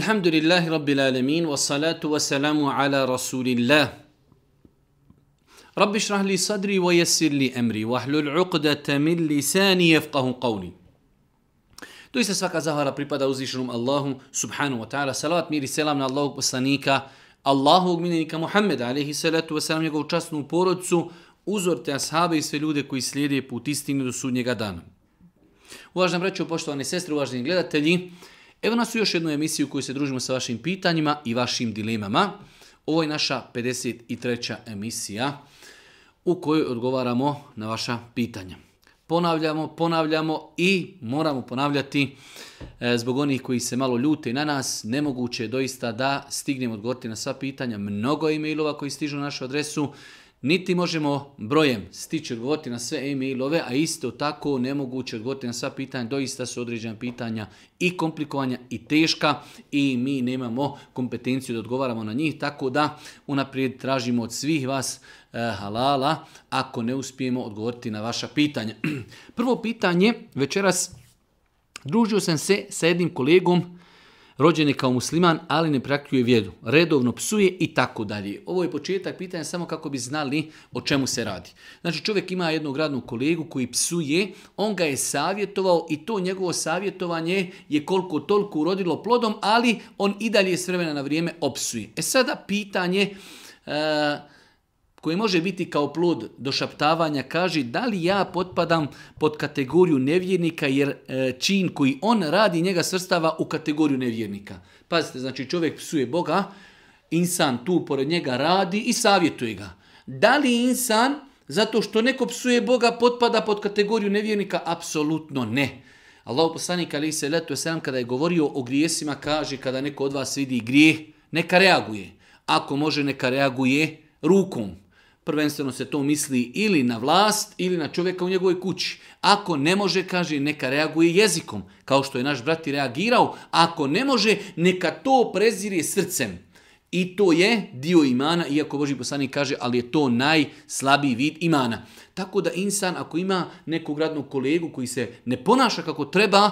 Elhamdülillahi Rabbil alemin ve salatu ve selamu ala Rasulillah. Rabbi şrah sadri wa yessir li emri ve ahlul uqdete min lisani yefqahu To Doista svaka zahvala pripada uzvišenom Allahu subhanu wa ta'ala. Salavat mir i selam na Allahog poslanika, Allahog minenika Muhammeda, alaihi salatu wa salam, njegovu častnu porodcu, uzor te ashabe i sve ljude koji slijede put istine do sudnjega dana. Uvažna braćo, poštovani sestre, uvaženi gledatelji, Evo nas u još jednu emisiju u kojoj se družimo sa vašim pitanjima i vašim dilemama. Ovo je naša 53. emisija u kojoj odgovaramo na vaša pitanja. Ponavljamo, ponavljamo i moramo ponavljati e, zbog onih koji se malo ljute na nas. Nemoguće je doista da stignemo odgovoriti na sva pitanja. Mnogo emailova e-mailova koji stižu na našu adresu. Niti možemo brojem stići odgovoriti na sve e-mailove, a isto tako nemoguće odgovoriti na sva pitanja. Doista su određena pitanja i komplikovanja i teška i mi nemamo kompetenciju da odgovaramo na njih. Tako da unaprijed tražimo od svih vas eh, halala ako ne uspijemo odgovoriti na vaša pitanja. Prvo pitanje večeras družio sam se sa jednim kolegom rođen je kao musliman, ali ne praktikuje vjeru, redovno psuje i tako dalje. Ovo je početak pitanja samo kako bi znali o čemu se radi. Znači čovjek ima jednog radnog kolegu koji psuje, on ga je savjetovao i to njegovo savjetovanje je koliko toliko urodilo plodom, ali on i dalje s vremena na vrijeme opsuje. E sada pitanje... E, koji može biti kao plod došaptavanja, kaže da li ja potpadam pod kategoriju nevjernika jer e, čin koji on radi njega svrstava u kategoriju nevjernika. Pazite, znači čovjek psuje Boga, insan tu pored njega radi i savjetuje ga. Da li insan, zato što neko psuje Boga, potpada pod kategoriju nevjernika? Apsolutno ne. Allah poslanik ali se letu selam kada je govorio o grijesima kaže kada neko od vas vidi grijeh, neka reaguje. Ako može neka reaguje rukom. Prvenstveno se to misli ili na vlast ili na čovjeka u njegovoj kući. Ako ne može, kaže, neka reaguje jezikom, kao što je naš brat i reagirao. Ako ne može, neka to prezirje srcem. I to je dio imana, iako Boži poslanik kaže, ali je to najslabiji vid imana. Tako da insan, ako ima nekog radnog kolegu koji se ne ponaša kako treba,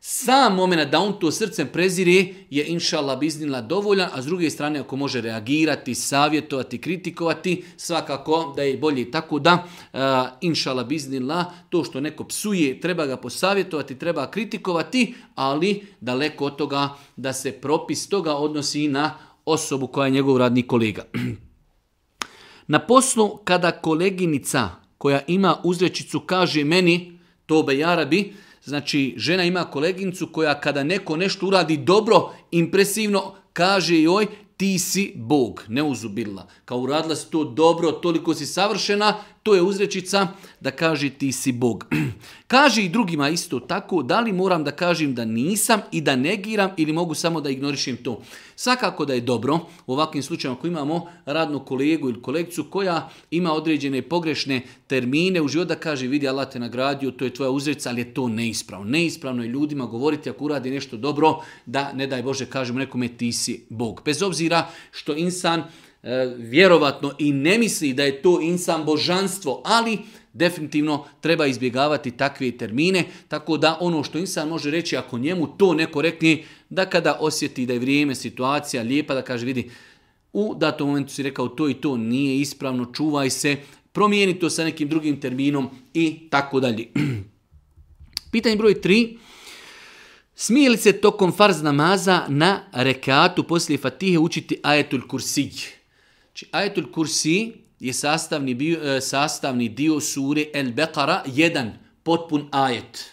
sam moment da on to srcem prezire je inšala biznila dovoljan, a s druge strane ako može reagirati, savjetovati, kritikovati, svakako da je bolje. Tako da, eh, inšala biznila, to što neko psuje, treba ga posavjetovati, treba kritikovati, ali daleko od toga da se propis toga odnosi i na osobu koja je njegov radni kolega. Na poslu kada koleginica koja ima uzrečicu kaže meni, to be jarabi, Znači, žena ima kolegincu koja kada neko nešto uradi dobro, impresivno, kaže joj ti si Bog, ne kao uradila si to dobro, toliko si savršena, to je uzrečica da kaže ti si Bog. kaže i drugima isto tako, da li moram da kažem da nisam i da negiram ili mogu samo da ignorišim to. Svakako da je dobro u ovakvim slučajima ako imamo radnu kolegu ili kolekciju koja ima određene pogrešne termine u životu da kaže vidi Allah te nagradio, to je tvoja uzrečica, ali je to neispravno. Neispravno je ljudima govoriti ako uradi nešto dobro da ne daj Bože kažemo nekome ti si Bog. Bez obzira što insan E, vjerovatno i ne misli da je to insan božanstvo, ali definitivno treba izbjegavati takve termine, tako da ono što insan može reći, ako njemu to neko rekne, da kada osjeti da je vrijeme, situacija lijepa, da kaže vidi, u datom momentu si rekao to i to nije ispravno, čuvaj se, promijeni to sa nekim drugim terminom i tako dalje. Pitanje broj tri. Smije li se tokom farz namaza na rekatu poslije fatihe učiti ajetul kursij? Znači, ajetul kursi je sastavni, bio, e, sastavni dio sure El Beqara, jedan potpun ajet.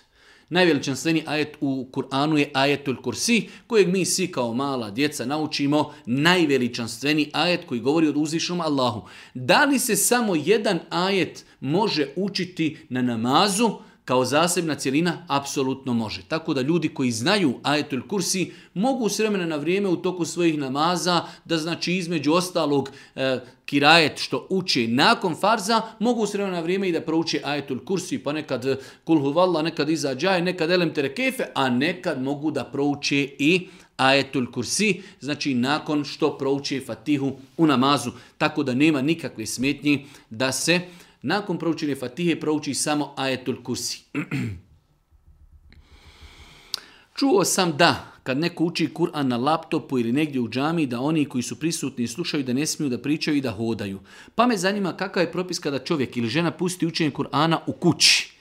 Najveličanstveni ajet u Kur'anu je ajetul kursi, kojeg mi svi kao mala djeca naučimo, najveličanstveni ajet koji govori o uzvišnom Allahu. Da li se samo jedan ajet može učiti na namazu, kao zasebna cjelina apsolutno može. Tako da ljudi koji znaju ajetul kursi mogu s vremena na vrijeme u toku svojih namaza da znači između ostalog e, kirajet što uči nakon farza mogu s vremena na vrijeme i da prouče ajetul kursi pa nekad e, kul huvalla, nekad iza džaj nekad elem terekefe, a nekad mogu da prouče i ajetul kursi, znači nakon što prouče fatihu u namazu. Tako da nema nikakve smetnje da se nakon proučene Fatihe prouči samo ajetul kursi. Čuo sam da, kad neko uči Kur'an na laptopu ili negdje u džami, da oni koji su prisutni slušaju da ne smiju da pričaju i da hodaju. Pa me zanima kakav je propis kada čovjek ili žena pusti učenje Kur'ana u kući.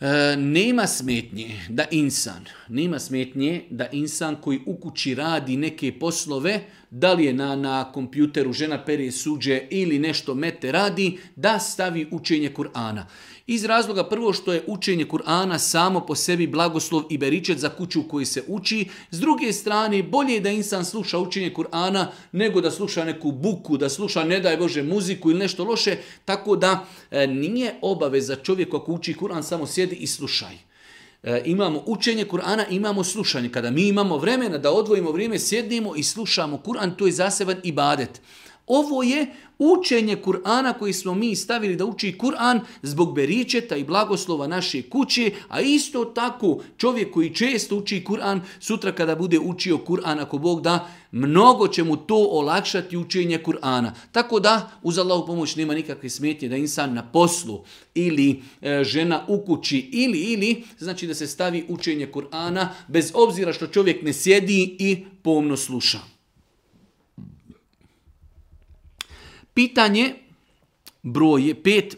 E, nema smetnje da insan, nema smetnje da insan koji u kući radi neke poslove, da li je na, na kompjuteru žena pere suđe ili nešto mete radi, da stavi učenje Kur'ana. Iz razloga prvo što je učenje Kur'ana samo po sebi blagoslov i beričet za kuću u kojoj se uči. S druge strane, bolje je da insan sluša učenje Kur'ana nego da sluša neku buku, da sluša ne daj Bože muziku ili nešto loše, tako da e, nije obaveza čovjek ako uči Kur'an samo sjedi i slušaj. E, imamo učenje Kur'ana, imamo slušanje. Kada mi imamo vremena da odvojimo vrijeme, sjednimo i slušamo Kur'an, to je zaseban ibadet. Ovo je učenje Kur'ana koji smo mi stavili da uči Kur'an zbog beričeta i blagoslova naše kuće, a isto tako čovjek koji često uči Kur'an, sutra kada bude učio Kur'an, ako Bog da, mnogo će mu to olakšati učenje Kur'ana. Tako da, uz Allahu pomoć nema nikakve smetnje da insan na poslu ili e, žena u kući ili, ili, znači da se stavi učenje Kur'ana bez obzira što čovjek ne sjedi i pomno sluša. Pitanje broj je pet.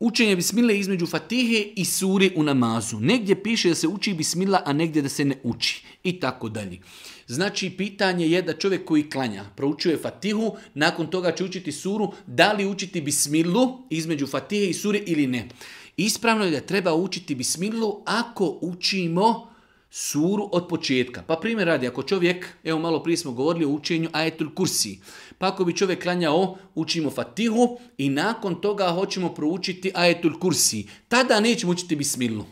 Učenje bismile između fatihe i suri u namazu. Negdje piše da se uči bismila, a negdje da se ne uči. I tako dalje. Znači, pitanje je da čovjek koji klanja, proučuje fatihu, nakon toga će učiti suru, da li učiti bismilu između fatihe i sure ili ne. Ispravno je da treba učiti bismilu ako učimo suru od početka. Pa primjer radi, ako čovjek, evo malo prije smo govorili o učenju ajetul kursi, pa ako bi čovjek klanjao, učimo fatihu i nakon toga hoćemo proučiti ajetul kursi. Tada nećemo učiti bismilu.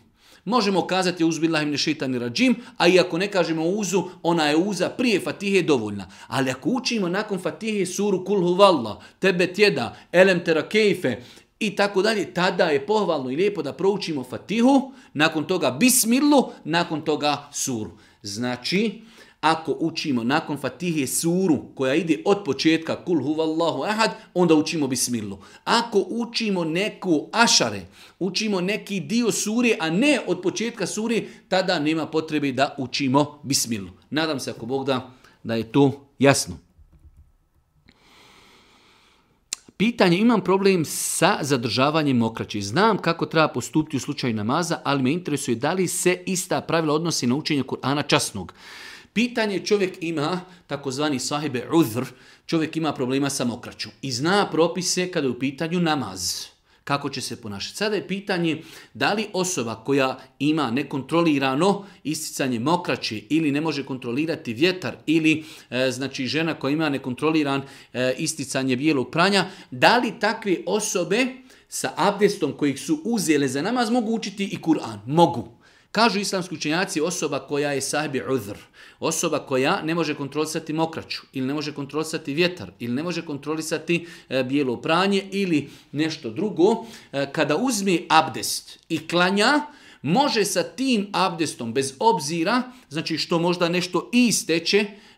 Možemo kazati uzbilahim ne rađim, a i ako ne kažemo uzu, ona je uza prije fatihe dovoljna. Ali ako učimo nakon fatihe suru kulhu valla, tebe tjeda, elem tera kejfe, i tako dalje, tada je pohvalno i lijepo da proučimo Fatihu, nakon toga Bismilu, nakon toga Suru. Znači, ako učimo nakon Fatihe suru koja ide od početka kul huvallahu ahad, onda učimo bismilu. Ako učimo neku ašare, učimo neki dio suri, a ne od početka suri, tada nema potrebe da učimo bismilu. Nadam se ako Bog da, da je to jasno. Pitanje, imam problem sa zadržavanjem mokraći. Znam kako treba postupiti u slučaju namaza, ali me interesuje da li se ista pravila odnosi na učenje Kur'ana časnog. Pitanje, čovjek ima takozvani sahibe uzr, čovjek ima problema sa mokraću i zna propise kada je u pitanju namaz kako će se ponašati. Sada je pitanje da li osoba koja ima nekontrolirano isticanje mokraće ili ne može kontrolirati vjetar ili e, znači žena koja ima nekontroliran e, isticanje bijelog pranja, da li takve osobe sa abdestom kojih su uzele za namaz mogu učiti i Kur'an? Mogu. Kažu islamski učenjaci osoba koja je sahbi udhr, osoba koja ne može kontrolisati mokraću, ili ne može kontrolisati vjetar, ili ne može kontrolisati e, bijelo pranje, ili nešto drugo, e, kada uzmi abdest i klanja, može sa tim abdestom, bez obzira, znači što možda nešto i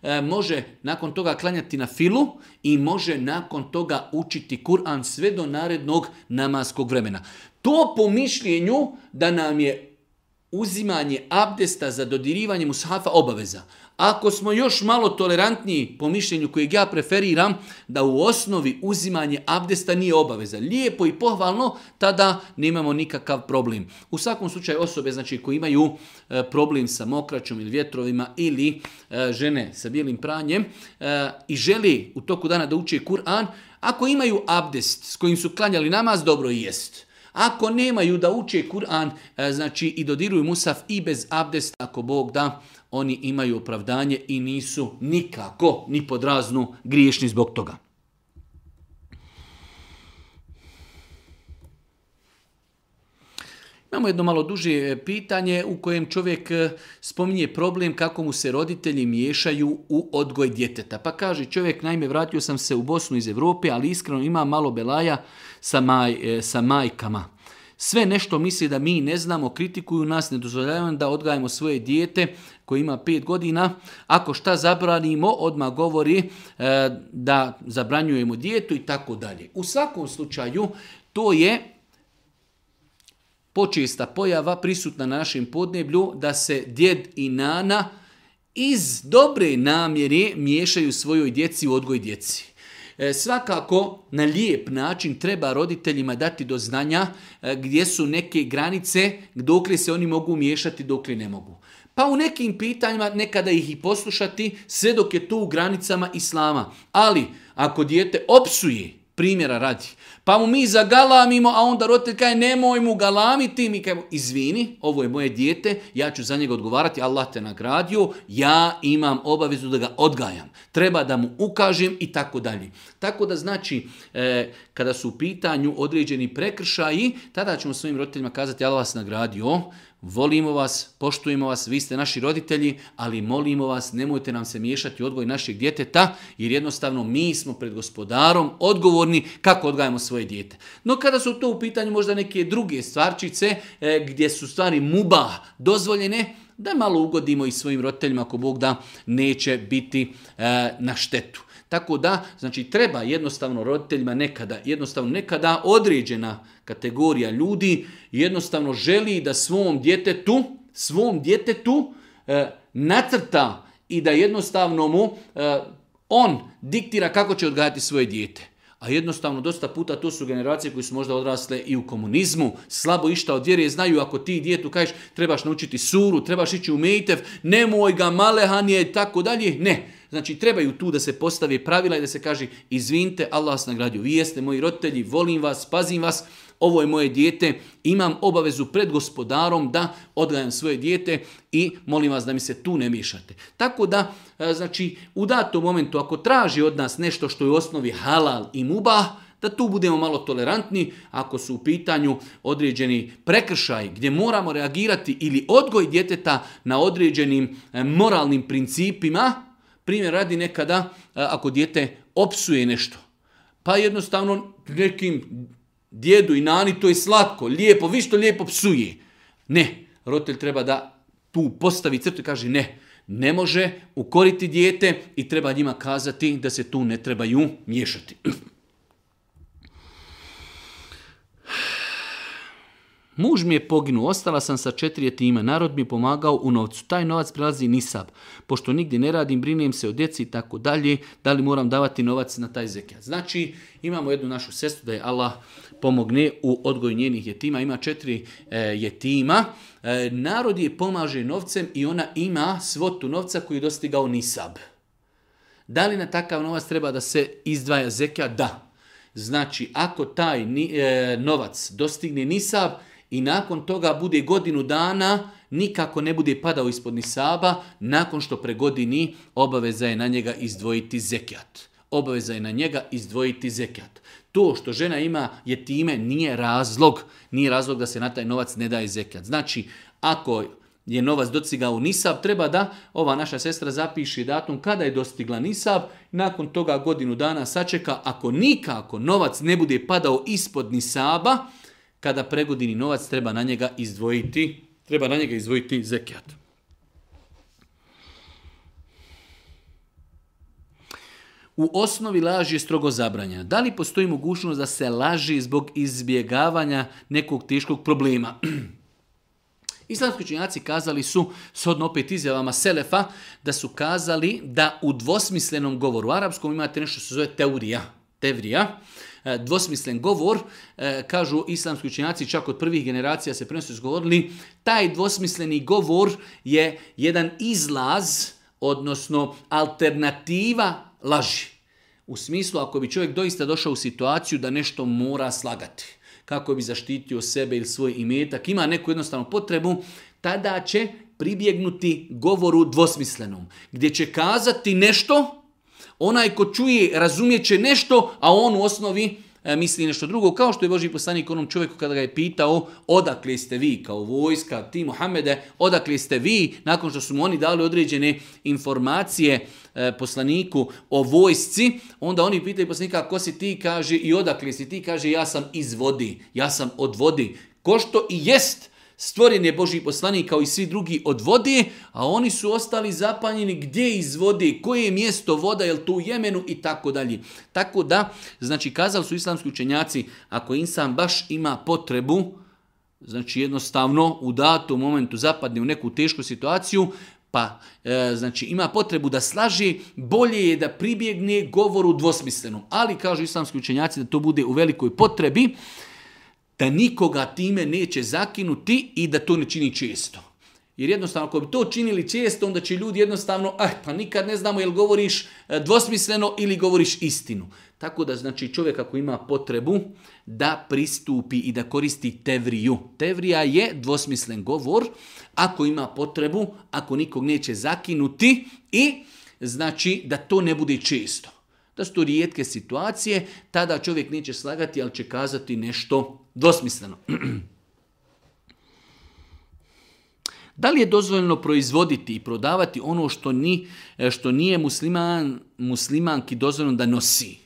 e, može nakon toga klanjati na filu i može nakon toga učiti Kur'an sve do narednog namaskog vremena. To po mišljenju da nam je uzimanje abdesta za dodirivanje mushafa obaveza. Ako smo još malo tolerantniji po mišljenju kojeg ja preferiram, da u osnovi uzimanje abdesta nije obaveza. Lijepo i pohvalno, tada nemamo nikakav problem. U svakom slučaju osobe znači, koje imaju e, problem sa mokraćom ili vjetrovima ili e, žene sa bijelim pranjem e, i želi u toku dana da uče Kur'an, ako imaju abdest s kojim su klanjali namaz, dobro i jest. Ako nemaju da uče Kur'an, e, znači i dodiruju Musaf i bez abdesta, ako Bog da, oni imaju opravdanje i nisu nikako, ni podraznu, griješni zbog toga. Imamo jedno malo duže e, pitanje u kojem čovjek e, spominje problem kako mu se roditelji miješaju u odgoj djeteta. Pa kaže čovjek, naime, vratio sam se u Bosnu iz Europe, ali iskreno ima malo belaja E, sa, majkama. Sve nešto misli da mi ne znamo, kritikuju nas, ne dozvoljavaju da odgajamo svoje dijete koji ima pet godina. Ako šta zabranimo, odmah govori e, da zabranjujemo dijetu i tako dalje. U svakom slučaju, to je počesta pojava prisutna na našem podneblju da se djed i nana iz dobre namjere miješaju svojoj djeci u odgoj djeci. E, svakako na lijep način treba roditeljima dati do znanja e, gdje su neke granice dokle se oni mogu miješati, dokle ne mogu. Pa u nekim pitanjima nekada ih i poslušati sve dok je tu u granicama islama. Ali ako dijete opsuje, primjera radi, pa mu mi zagalamimo, a onda roditelj kaže nemoj mu galamiti. Mi kažemo izvini, ovo je moje dijete, ja ću za njega odgovarati, Allah te nagradio, ja imam obavezu da ga odgajam. Treba da mu ukažem i tako dalje. Tako da znači, e, kada su u pitanju određeni prekršaji, tada ćemo svojim roditeljima kazati Allah vas nagradio, volimo vas, poštujemo vas, vi ste naši roditelji, ali molimo vas, nemojte nam se miješati u odgoj našeg djeteta, jer jednostavno mi smo pred gospodarom odgovorni kako odgajamo svoje svoje dijete. No kada su to u pitanju možda neke druge stvarčice e, gdje su stvari muba dozvoljene, da malo ugodimo i svojim roditeljima ako Bog da neće biti e, na štetu. Tako da, znači, treba jednostavno roditeljima nekada, jednostavno nekada određena kategorija ljudi jednostavno želi da svom djetetu, svom djetetu e, nacrta i da jednostavno mu on diktira kako će odgajati svoje dijete. A jednostavno, dosta puta to su generacije koji su možda odrasle i u komunizmu, slabo išta od vjere, znaju ako ti djetu kažeš trebaš naučiti suru, trebaš ići u mejtev, nemoj ga, malehan i tako dalje. Ne, Znači, trebaju tu da se postavi pravila i da se kaže, izvinite, Allah vas nagradio, vi jeste moji roditelji, volim vas, pazim vas, ovo je moje dijete, imam obavezu pred gospodarom da odgajam svoje dijete i molim vas da mi se tu ne mišate. Tako da, e, znači, u datom momentu ako traži od nas nešto što je u osnovi halal i mubah, da tu budemo malo tolerantni ako su u pitanju određeni prekršaj gdje moramo reagirati ili odgoj djeteta na određenim e, moralnim principima. Primjer radi nekada e, ako dijete opsuje nešto, pa jednostavno nekim djedu i nani, to je slatko, lijepo, vi što lijepo psuje. Ne, roditelj treba da tu postavi crtu i kaže ne, ne može ukoriti dijete i treba njima kazati da se tu ne trebaju miješati. Muž mi je poginuo, ostala sam sa četiri time, narod mi je pomagao u novcu, taj novac prelazi nisab. Pošto nigdje ne radim, brinem se o djeci i tako dalje, da li moram davati novac na taj zekijat? Znači, imamo jednu našu sestru da je Allah pomogne u odgoju njenih jetima, ima četiri e, jetima, e, narod je pomaže novcem i ona ima svotu novca koju je dostigao nisab. Da li na takav novac treba da se izdvaja zeka Da. Znači, ako taj ni, e, novac dostigne nisab, i nakon toga bude godinu dana, nikako ne bude padao ispod nisaba, nakon što pregodini obaveza je na njega izdvojiti zekjat. Obaveza je na njega izdvojiti zekjat. To što žena ima je time nije razlog, nije razlog da se na taj novac ne daje zekjat. Znači, ako je novac u nisab, treba da ova naša sestra zapiše datum kada je dostigla nisab, nakon toga godinu dana sačeka, ako nikako novac ne bude padao ispod nisaba, kada pregodini novac treba na njega izdvojiti, treba na njega izdvojiti zekijat. U osnovi laži je strogo zabranjena. Da li postoji mogućnost da se laži zbog izbjegavanja nekog teškog problema? Islamski činjaci kazali su, shodno opet izjavama Selefa, da su kazali da u dvosmislenom govoru arapskom imate nešto što se zove teorija, tevrija, E, dvosmislen govor, e, kažu islamski učenjaci, čak od prvih generacija se prvenstvo izgovorili, taj dvosmisleni govor je jedan izlaz, odnosno alternativa laži. U smislu, ako bi čovjek doista došao u situaciju da nešto mora slagati, kako bi zaštitio sebe ili svoj imetak, ima neku jednostavnu potrebu, tada će pribjegnuti govoru dvosmislenom, gdje će kazati nešto Onaj ko čuje, će nešto, a on u osnovi e, misli nešto drugo, kao što je Boži poslanik onom čovjeku kada ga je pitao odakle ste vi kao vojska, ti Mohamede, odakle ste vi, nakon što su mu oni dali određene informacije e, poslaniku o vojsci, onda oni pitaju poslanika ko si ti, kaže i odakle si ti, kaže ja sam iz vodi, ja sam od vodi. Ko što i jest Stvoren je Boži poslanik kao i svi drugi od vode, a oni su ostali zapanjeni gdje iz vode, koje je mjesto voda, jel to u Jemenu i tako dalje. Tako da, znači kazali su islamski učenjaci, ako insan baš ima potrebu, znači jednostavno u datom momentu zapadne u neku tešku situaciju, pa e, znači ima potrebu da slaži bolje je da pribjegne govoru dvosmislenom. Ali kažu islamski učenjaci da to bude u velikoj potrebi, da nikoga time neće zakinuti i da to ne čini često. Jer jednostavno, ako bi to činili često, onda će ljudi jednostavno, aj eh, pa nikad ne znamo jel govoriš eh, dvosmisleno ili govoriš istinu. Tako da, znači, čovjek ako ima potrebu da pristupi i da koristi tevriju. Tevrija je dvosmislen govor, ako ima potrebu, ako nikog neće zakinuti i, znači, da to ne bude često. Da su to rijetke situacije, tada čovjek neće slagati, ali će kazati nešto dosmisleno. Da li je dozvoljeno proizvoditi i prodavati ono što, ni, što nije musliman, muslimanki dozvoljeno da nosi?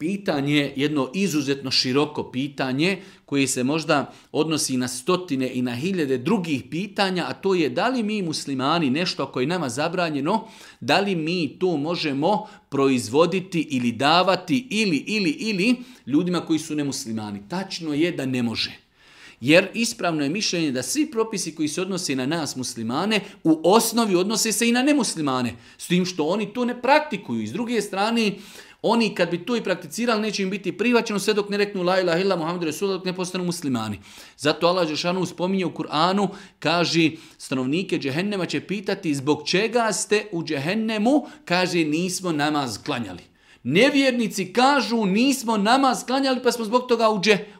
pitanje, jedno izuzetno široko pitanje koje se možda odnosi na stotine i na hiljade drugih pitanja, a to je da li mi muslimani nešto ako je nama zabranjeno, da li mi to možemo proizvoditi ili davati ili, ili, ili ljudima koji su nemuslimani. Tačno je da ne može. Jer ispravno je mišljenje da svi propisi koji se odnose na nas muslimane u osnovi odnose se i na nemuslimane. S tim što oni to ne praktikuju. I s druge strane, oni kad bi tu i prakticirali, neće im biti prihvaćeno sve dok ne reknu la ilaha illa Muhammedu dok ne postanu muslimani. Zato Allah Žešanu spominje u Kur'anu, kaže, stanovnike džehennema će pitati zbog čega ste u džehennemu, kaže, nismo namaz klanjali. Nevjernici kažu nismo nama sklanjali pa smo zbog toga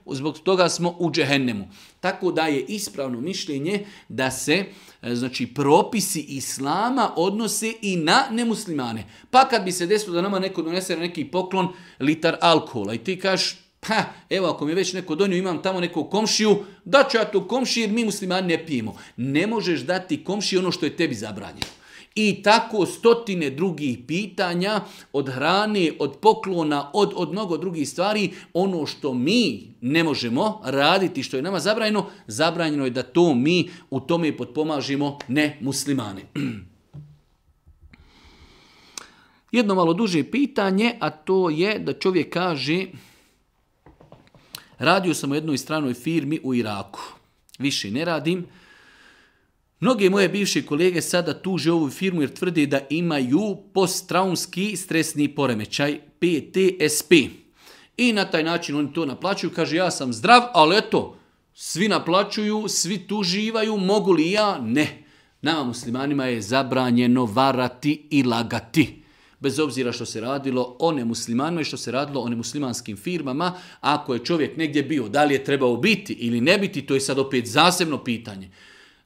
u zbog toga smo u džehennemu. Tako da je ispravno mišljenje da se e, znači propisi islama odnose i na nemuslimane. Pa kad bi se desilo da nama neko donese neki poklon litar alkohola i ti kažeš pa evo ako mi je već neko donio imam tamo neku komšiju, da ću ja to komši jer mi muslimani ne pijemo. Ne možeš dati komšiji ono što je tebi zabranjeno. I tako stotine drugih pitanja od hrane, od poklona, od, od mnogo drugih stvari, ono što mi ne možemo raditi, što je nama zabranjeno, zabranjeno je da to mi u tome potpomažimo ne muslimane. Jedno malo duže pitanje, a to je da čovjek kaže radio sam u jednoj stranoj firmi u Iraku. Više ne radim, Mnoge moje bivše kolege sada tuže ovu firmu jer tvrde da imaju posttraumski stresni poremećaj PTSP. I na taj način oni to naplaćuju, kaže ja sam zdrav, ali eto, svi naplaćuju, svi tuživaju, mogu li ja? Ne. Nama muslimanima je zabranjeno varati i lagati. Bez obzira što se radilo o nemuslimanima i što se radilo o nemuslimanskim firmama, ako je čovjek negdje bio, da li je trebao biti ili ne biti, to je sad opet zasebno pitanje.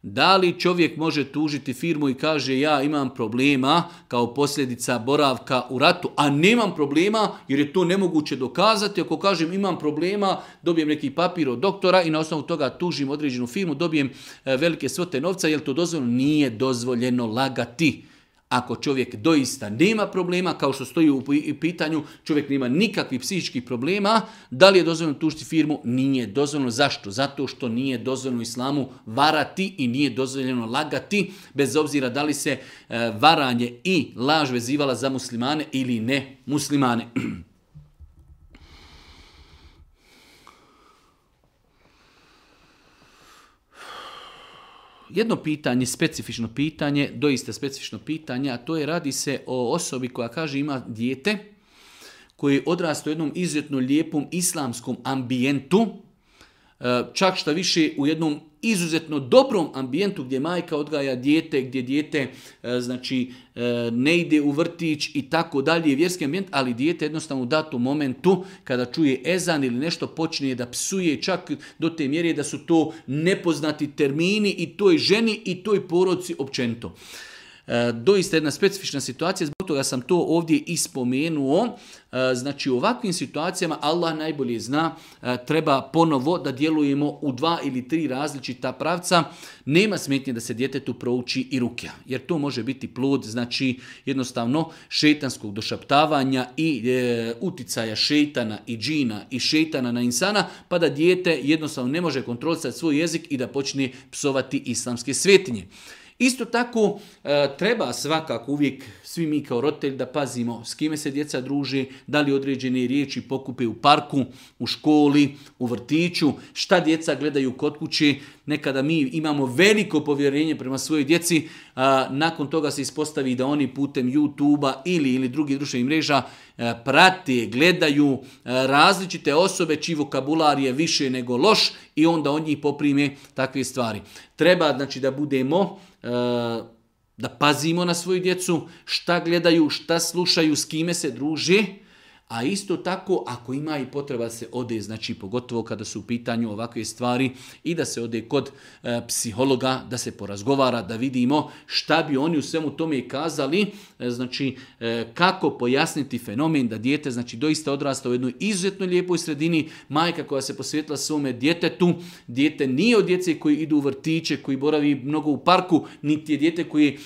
Da li čovjek može tužiti firmu i kaže ja imam problema kao posljedica boravka u ratu, a nemam problema jer je to nemoguće dokazati. Ako kažem imam problema, dobijem neki papir od doktora i na osnovu toga tužim određenu firmu, dobijem e, velike svote novca, jer to dozvoljeno? Nije dozvoljeno lagati. Ako čovjek doista nema problema, kao što stoji u pitanju, čovjek nema nikakvih psihičkih problema, da li je dozvoljeno tušiti firmu? Nije dozvoljeno. Zašto? Zato što nije dozvoljeno islamu varati i nije dozvoljeno lagati, bez obzira da li se e, varanje i laž vezivala za muslimane ili ne muslimane. jedno pitanje, specifično pitanje, doista specifično pitanje, a to je radi se o osobi koja kaže ima dijete koji je odrasto u jednom izuzetno lijepom islamskom ambijentu, E, čak šta više u jednom izuzetno dobrom ambijentu gdje majka odgaja dijete, gdje dijete e, znači, e, ne ide u vrtić i tako dalje, vjerski ambijent, ali dijete jednostavno u datom momentu kada čuje ezan ili nešto počne da psuje čak do te mjere da su to nepoznati termini i toj ženi i toj porodci općento. E, doista jedna specifična situacija, zbog toga sam to ovdje i spomenuo. E, znači u ovakvim situacijama Allah najbolje zna, e, treba ponovo da djelujemo u dva ili tri različita pravca. Nema smetnje da se djetetu prouči i ruke, jer to može biti plod, znači jednostavno šetanskog došaptavanja i uticaja šetana i džina i šetana na insana, pa da dijete jednostavno ne može kontrolisati svoj jezik i da počne psovati islamske svetinje. Isto tako e, treba svakako uvijek svi mi kao roditelji da pazimo s kime se djeca druži, da li određene riječi pokupe u parku, u školi, u vrtiću, šta djeca gledaju kod kuće, nekada mi imamo veliko povjerenje prema svojoj djeci, a, nakon toga se ispostavi da oni putem YouTube-a ili, ili drugih društvenih mreža e, prate, gledaju e, različite osobe čiji vokabular je više nego loš i onda od njih poprime takve stvari. Treba znači da budemo e, da pazimo na svoju djecu, šta gledaju, šta slušaju, s kime se druži, a isto tako, ako ima i potreba se ode, znači pogotovo kada su u pitanju ovakve stvari, i da se ode kod e, psihologa, da se porazgovara, da vidimo šta bi oni u svemu tome kazali, e, znači e, kako pojasniti fenomen da dijete, znači doista odrasta u jednoj izuzetno lijepoj sredini, majka koja se posvetila svome djetetu, dijete nije od djece koji idu u vrtiće, koji boravi mnogo u parku, niti je dijete koji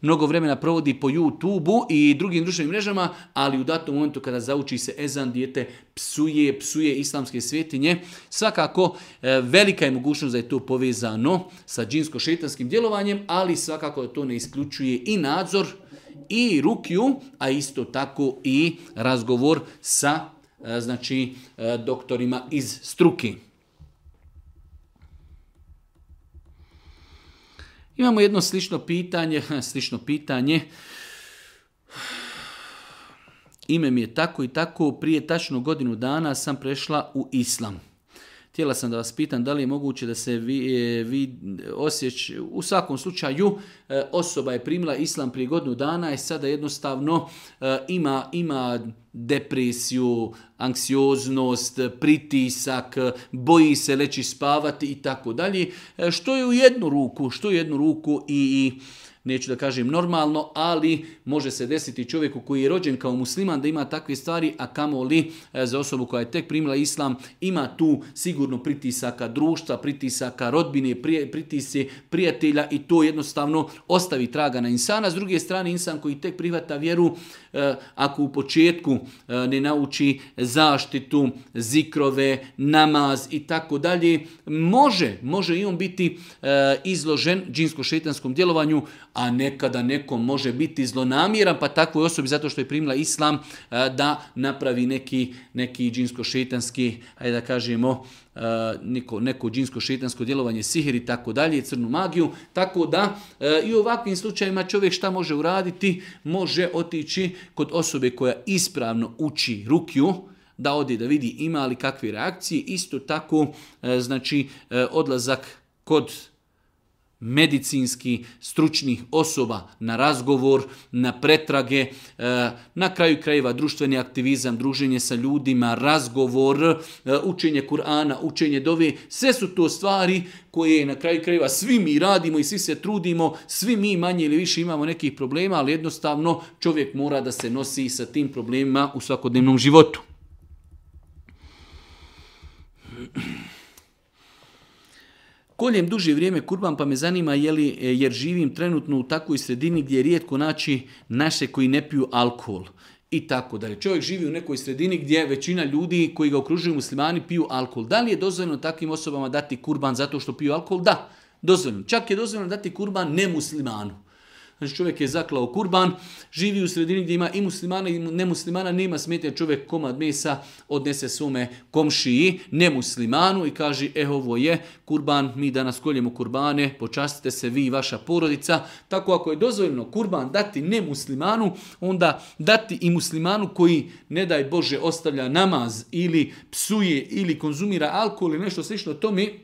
mnogo vremena provodi po youtube i drugim društvenim mrežama, ali u datom momentu kada zauči se ezan, dijete psuje, psuje islamske svetinje. Svakako, e, velika je mogućnost da je to povezano sa džinsko-šetanskim djelovanjem, ali svakako to ne isključuje i nadzor i rukiju, a isto tako i razgovor sa e, znači e, doktorima iz struki. Imamo jedno slično pitanje, slično pitanje ime mi je tako i tako, prije tačno godinu dana sam prešla u islam. Htjela sam da vas pitam da li je moguće da se vi, e, vi e, u svakom slučaju e, osoba je primila islam prije godinu dana i sada jednostavno ima, ima depresiju, anksioznost, pritisak, boji se leći spavati i tako dalje. Što je u jednu ruku, što je u jednu ruku i, i neću da kažem normalno, ali može se desiti čovjeku koji je rođen kao musliman da ima takve stvari, a kamoli e, za osobu koja je tek primila islam, ima tu sigurno pritisaka društva, pritisaka rodbine, prije, prijatelja i to jednostavno ostavi traga na insana. S druge strane, insan koji tek privata vjeru, E, ako u početku e, ne nauči zaštitu, zikrove, namaz i tako dalje, može, može i on biti e, izložen džinsko-šetanskom djelovanju, a nekada nekom može biti zlonamiran, pa takvoj osobi zato što je primila islam da napravi neki, neki džinsko-šetanski, ajde da kažemo, E, neko, neko džinsko šetansko djelovanje, sihir i tako dalje, crnu magiju, tako da e, i u ovakvim slučajima čovjek šta može uraditi? Može otići kod osobe koja ispravno uči rukju, da ode da vidi ima li kakve reakcije, isto tako e, znači odlazak kod medicinski stručnih osoba na razgovor, na pretrage, e, na kraju krajeva društveni aktivizam, druženje sa ljudima, razgovor, e, učenje Kur'ana, učenje dove sve su to stvari koje na kraju krajeva svi mi radimo i svi se trudimo, svi mi manje ili više imamo nekih problema, ali jednostavno čovjek mora da se nosi sa tim problemima u svakodnevnom životu. Koljem duže vrijeme kurban pa me zanima je li, e, jer živim trenutno u takvoj sredini gdje je rijetko naći naše koji ne piju alkohol i tako dalje. Čovjek živi u nekoj sredini gdje većina ljudi koji ga okružuju muslimani piju alkohol. Da li je dozvoljeno takvim osobama dati kurban zato što piju alkohol? Da, dozvoljeno. Čak je dozvoljeno dati kurban nemuslimanu. Znači čovjek je zaklao kurban, živi u sredini gdje ima i muslimana i nemuslimana, nema smetnje čovjek komad mesa odnese svome komšiji, nemuslimanu i kaže, e ovo je kurban, mi danas koljemo kurbane, počastite se vi i vaša porodica. Tako ako je dozvoljeno kurban dati nemuslimanu, onda dati i muslimanu koji, ne daj Bože, ostavlja namaz ili psuje ili konzumira alkohol ili nešto slično, to mi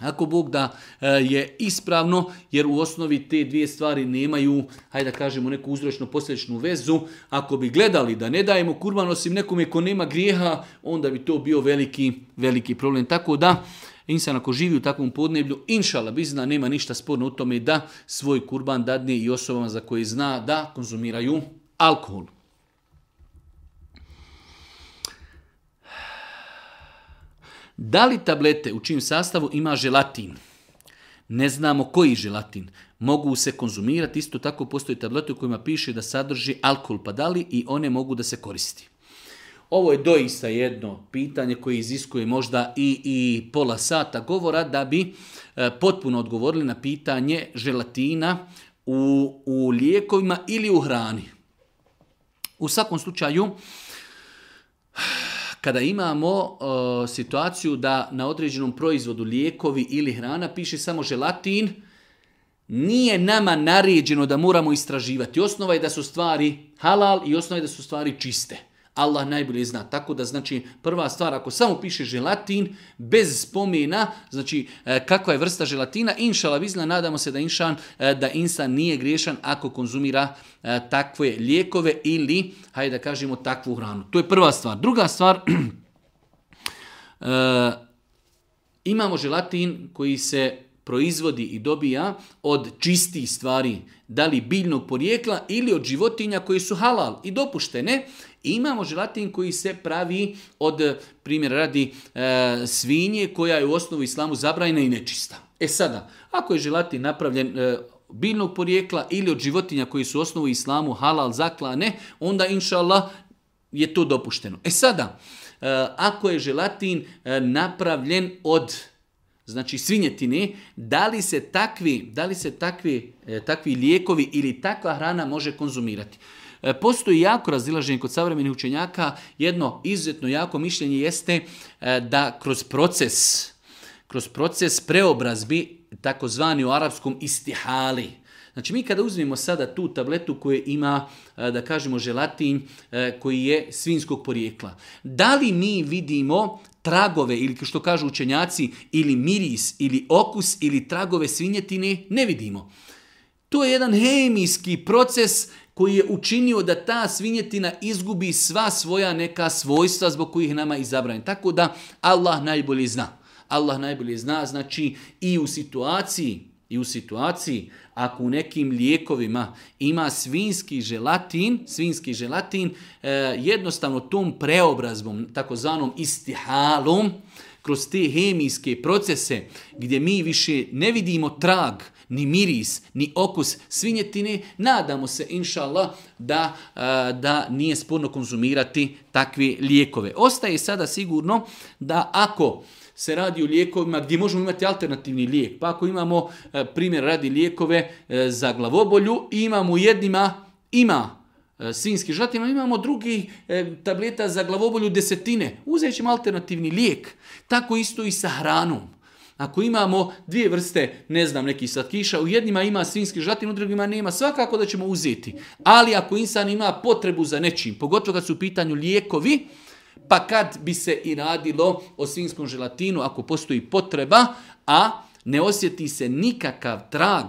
ako Bog da e, je ispravno, jer u osnovi te dvije stvari nemaju, hajde da kažemo, neku uzročno posljedičnu vezu. Ako bi gledali da ne dajemo kurban osim nekome ko nema grijeha, onda bi to bio veliki, veliki problem. Tako da, insan ako živi u takvom podneblju, inšala bizna, nema ništa sporno u tome da svoj kurban dadne i osobama za koje zna da konzumiraju alkoholu. Da li tablete u čijem sastavu ima želatin? Ne znamo koji želatin. Mogu se konzumirati, isto tako postoji tablete u kojima piše da sadrži alkohol, pa da li i one mogu da se koristi? Ovo je doista jedno pitanje koje iziskuje možda i, i pola sata govora da bi e, potpuno odgovorili na pitanje želatina u, u lijekovima ili u hrani. U svakom slučaju, kada imamo uh, situaciju da na određenom proizvodu lijekovi ili hrana piše samo želatin, nije nama naređeno da moramo istraživati. Osnova je da su stvari halal i osnova je da su stvari čiste. Allah najbolje zna. Tako da, znači, prva stvar, ako samo piše želatin, bez spomena, znači, e, kakva je vrsta želatina, inšala vizna, nadamo se da inšan, e, da insan nije griješan ako konzumira e, takve lijekove ili, hajde da kažemo, takvu hranu. To je prva stvar. Druga stvar, imamo želatin koji se proizvodi i dobija od čistih stvari, da li biljnog porijekla ili od životinja koji su halal i dopuštene, Imamo želatin koji se pravi od, primjer radi, e, svinje koja je u osnovu islamu zabrajna i nečista. E sada, ako je želatin napravljen e, biljnog porijekla ili od životinja koji su u osnovu islamu halal zaklane, onda inša je to dopušteno. E sada, e, ako je želatin e, napravljen od znači svinjetine, da li se takvi, se takvi, takvi lijekovi ili takva hrana može konzumirati? E, postoji jako razilaženje kod savremenih učenjaka. Jedno izuzetno jako mišljenje jeste e, da kroz proces kroz proces preobrazbi takozvani u arapskom istihali. Znači mi kada uzmemo sada tu tabletu koja ima, e, da kažemo, želatin koji je svinskog porijekla. Da li mi vidimo tragove ili što kažu učenjaci ili miris ili okus ili tragove svinjetine? Ne vidimo. To je jedan hemijski proces koji je učinio da ta svinjetina izgubi sva svoja neka svojstva zbog kojih nama je Tako da Allah najbolje zna. Allah najbolje zna, znači i u situaciji i u situaciji ako u nekim lijekovima ima svinski želatin, svinski želatin, eh, jednostavno tom preobrazbom, takozvanom istihalom, kroz te hemijske procese gdje mi više ne vidimo trag, ni miris, ni okus svinjetine, nadamo se, inša Allah, da, da nije sporno konzumirati takve lijekove. Ostaje sada sigurno da ako se radi o lijekovima gdje možemo imati alternativni lijek. Pa ako imamo primjer radi lijekove e, za glavobolju imamo jednima ima E, svinski žatima, imamo drugih e, tableta za glavobolju desetine. Uzet ćemo alternativni lijek. Tako isto i sa hranom. Ako imamo dvije vrste, ne znam, nekih slatkiša, u jednima ima svinski žatin, u drugima nema, svakako da ćemo uzeti. Ali ako insan ima potrebu za nečim, pogotovo kad su u pitanju lijekovi, pa kad bi se i radilo o svinskom želatinu, ako postoji potreba, a ne osjeti se nikakav trag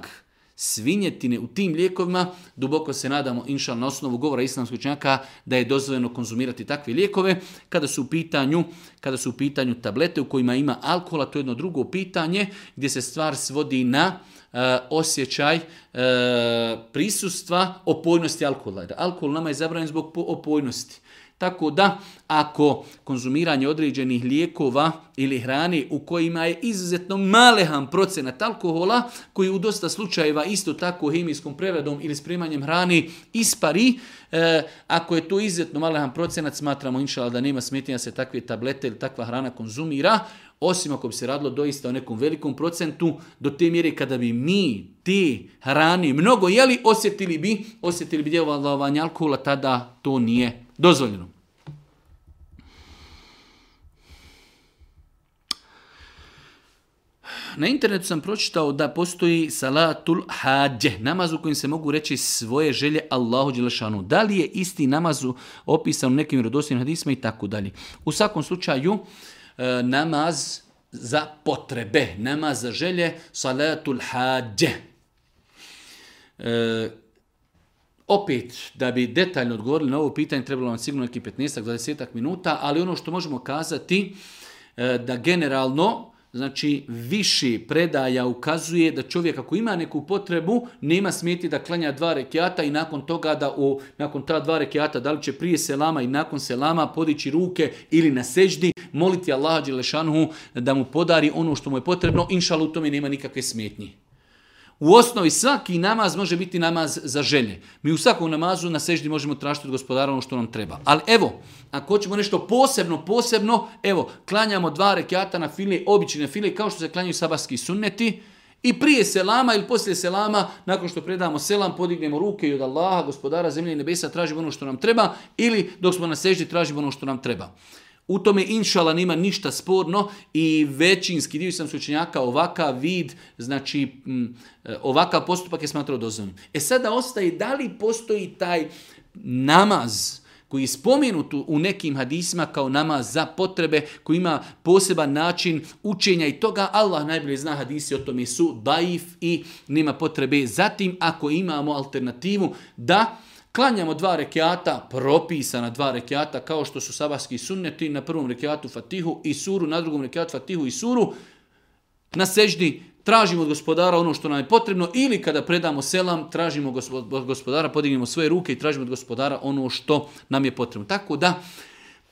svinjetine u tim lijekovima, duboko se nadamo, inša, na osnovu govora islamskoj učenjaka, da je dozvoljeno konzumirati takve lijekove. Kada su u pitanju, kada su u pitanju tablete u kojima ima alkohola, to je jedno drugo pitanje, gdje se stvar svodi na e, osjećaj e, prisustva opojnosti alkohola. Alkohol nama je zabranjen zbog opojnosti. Tako da, ako konzumiranje određenih lijekova ili hrane u kojima je izuzetno malehan procenat alkohola, koji u dosta slučajeva isto tako hemijskom preradom ili spremanjem hrane ispari, e, ako je to izuzetno malehan procenat, smatramo inšala da nema smetnja se takve tablete ili takva hrana konzumira, osim ako bi se radilo doista o nekom velikom procentu, do te mjere kada bi mi te hrani mnogo jeli, osjetili bi, osjetili bi djelovanje alkohola, tada to nije Dozvoljeno. Na internetu sam pročitao da postoji salatul hađe, namaz u kojem se mogu reći svoje želje Allahu Đelešanu. Da li je isti namaz opisan u nekim rodosnim hadisma i tako dalje. U svakom slučaju, e, namaz za potrebe, namaz za želje, salatul hađe. E, opet, da bi detaljno odgovorili na ovo pitanje, trebalo vam sigurno neki 15-20 minuta, ali ono što možemo kazati e, da generalno Znači, više predaja ukazuje da čovjek ako ima neku potrebu, nema smijeti da klanja dva rekiata i nakon toga da u, nakon ta dva rekiata, da li će prije selama i nakon selama podići ruke ili na seždi, moliti Allah Đelešanhu da mu podari ono što mu je potrebno, inšalu u tome nema nikakve smjetnje. U osnovi svaki namaz može biti namaz za želje. Mi u svakom namazu na seždi možemo tražiti od gospodara ono što nam treba. Ali evo, ako hoćemo nešto posebno, posebno, evo, klanjamo dva rekiata na file, obične file, kao što se klanjaju sabarski sunneti, i prije selama ili poslije selama, nakon što predamo selam, podignemo ruke i od Allaha, gospodara zemlje i nebesa, tražimo ono što nam treba ili dok smo na seždi tražimo ono što nam treba. U tome inšala nema ništa sporno i većinski dio sam sučenjaka ovakav vid, znači ovakav postupak je smatrao dozvanim. E sada ostaje da li postoji taj namaz koji je spomenut u nekim hadisima kao namaz za potrebe, koji ima poseban način učenja i toga, Allah najbolje zna hadisi o tome su daif i nema potrebe. Zatim, ako imamo alternativu, da Klanjamo dva rekiata, propisana dva rekiata, kao što su sabahski sunneti na prvom rekiatu Fatihu i suru, na drugom rekiatu Fatihu i suru. Na seždi tražimo od gospodara ono što nam je potrebno ili kada predamo selam, tražimo od gospodara, podignemo svoje ruke i tražimo od gospodara ono što nam je potrebno. Tako da,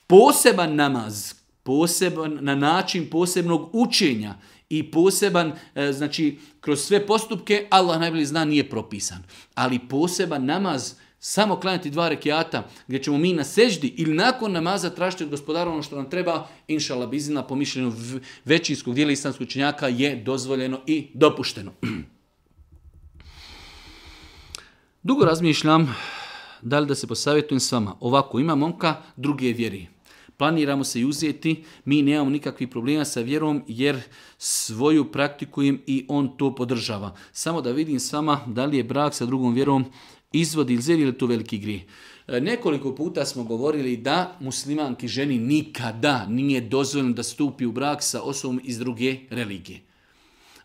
poseban namaz, poseban, na način posebnog učenja i poseban, e, znači, kroz sve postupke, Allah najbolje zna, nije propisan. Ali poseban namaz, samo klanjati dva rekiata gdje ćemo mi na seždi ili nakon namaza tražiti od gospodara ono što nam treba, inša bizina po mišljenju većinskog dijela islamskog činjaka je dozvoljeno i dopušteno. Dugo razmišljam da li da se posavjetujem s vama. Ovako, ima momka druge vjeri. Planiramo se i uzeti, mi nemamo nikakvih problema sa vjerom jer svoju praktikujem i on to podržava. Samo da vidim s vama da li je brak sa drugom vjerom izvodi ili zir, ili tu veliki grije. E, nekoliko puta smo govorili da muslimanki ženi nikada nije dozvoljeno da stupi u brak sa osobom iz druge religije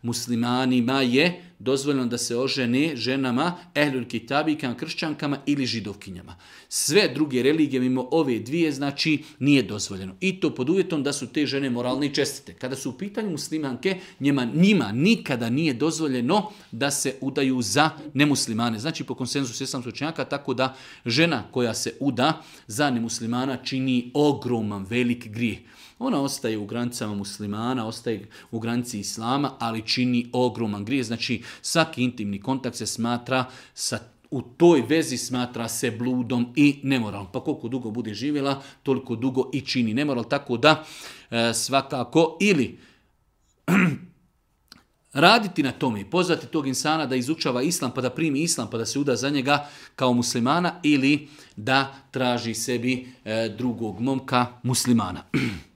muslimanima je dozvoljeno da se ožene ženama, ehlul kitabikama, kršćankama ili židovkinjama. Sve druge religije mimo ove dvije znači nije dozvoljeno. I to pod uvjetom da su te žene moralne i čestite. Kada su u pitanju muslimanke, njima, njima nikada nije dozvoljeno da se udaju za nemuslimane. Znači po konsenzusu sam tako da žena koja se uda za nemuslimana čini ogroman velik grijeh. Ona ostaje u granicama muslimana, ostaje u granici islama, ali čini ogroman grije. Znači, svaki intimni kontakt se smatra sa u toj vezi smatra se bludom i nemoralom. Pa koliko dugo bude živjela, toliko dugo i čini nemoral. Tako da e, svakako ili raditi na tome i pozvati tog insana da izučava islam pa da primi islam pa da se uda za njega kao muslimana ili da traži sebi e, drugog momka muslimana.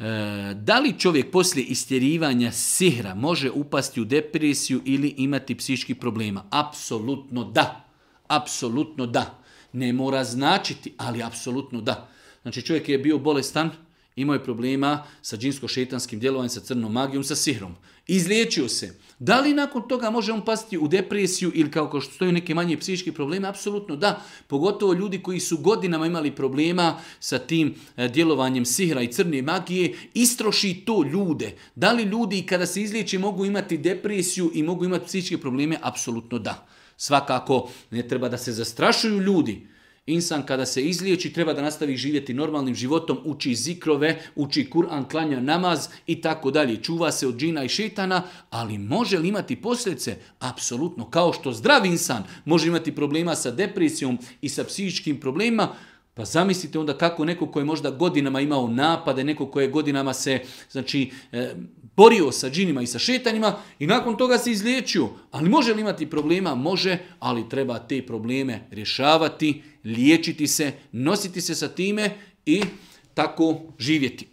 E, da li čovjek poslije istjerivanja sihra može upasti u depresiju ili imati psihički problema? Apsolutno da. Apsolutno da. Ne mora značiti, ali apsolutno da. Znači čovjek je bio bolestan, Imao je problema sa džinsko-šetanskim djelovanjem, sa crnom magijom, sa sihrom. Izliječio se. Da li nakon toga može on pasti u depresiju ili kao što stoju neke manje psihičke probleme? Apsolutno da. Pogotovo ljudi koji su godinama imali problema sa tim e, djelovanjem sihra i crne magije, istroši to ljude. Da li ljudi kada se izliječi mogu imati depresiju i mogu imati psihičke probleme? Apsolutno da. Svakako ne treba da se zastrašuju ljudi. Insan kada se izliječi treba da nastavi živjeti normalnim životom, uči zikrove, uči Kur'an, klanja namaz i tako dalje. Čuva se od džina i šetana, ali može li imati posljedice? Apsolutno. Kao što zdrav insan može imati problema sa depresijom i sa psihičkim problemima, pa zamislite onda kako neko koji je možda godinama imao napade, neko koji je godinama se znači, e, borio sa džinima i sa šetanjima i nakon toga se izliječio. Ali može li imati problema? Može, ali treba te probleme rješavati, liječiti se, nositi se sa time i tako živjeti.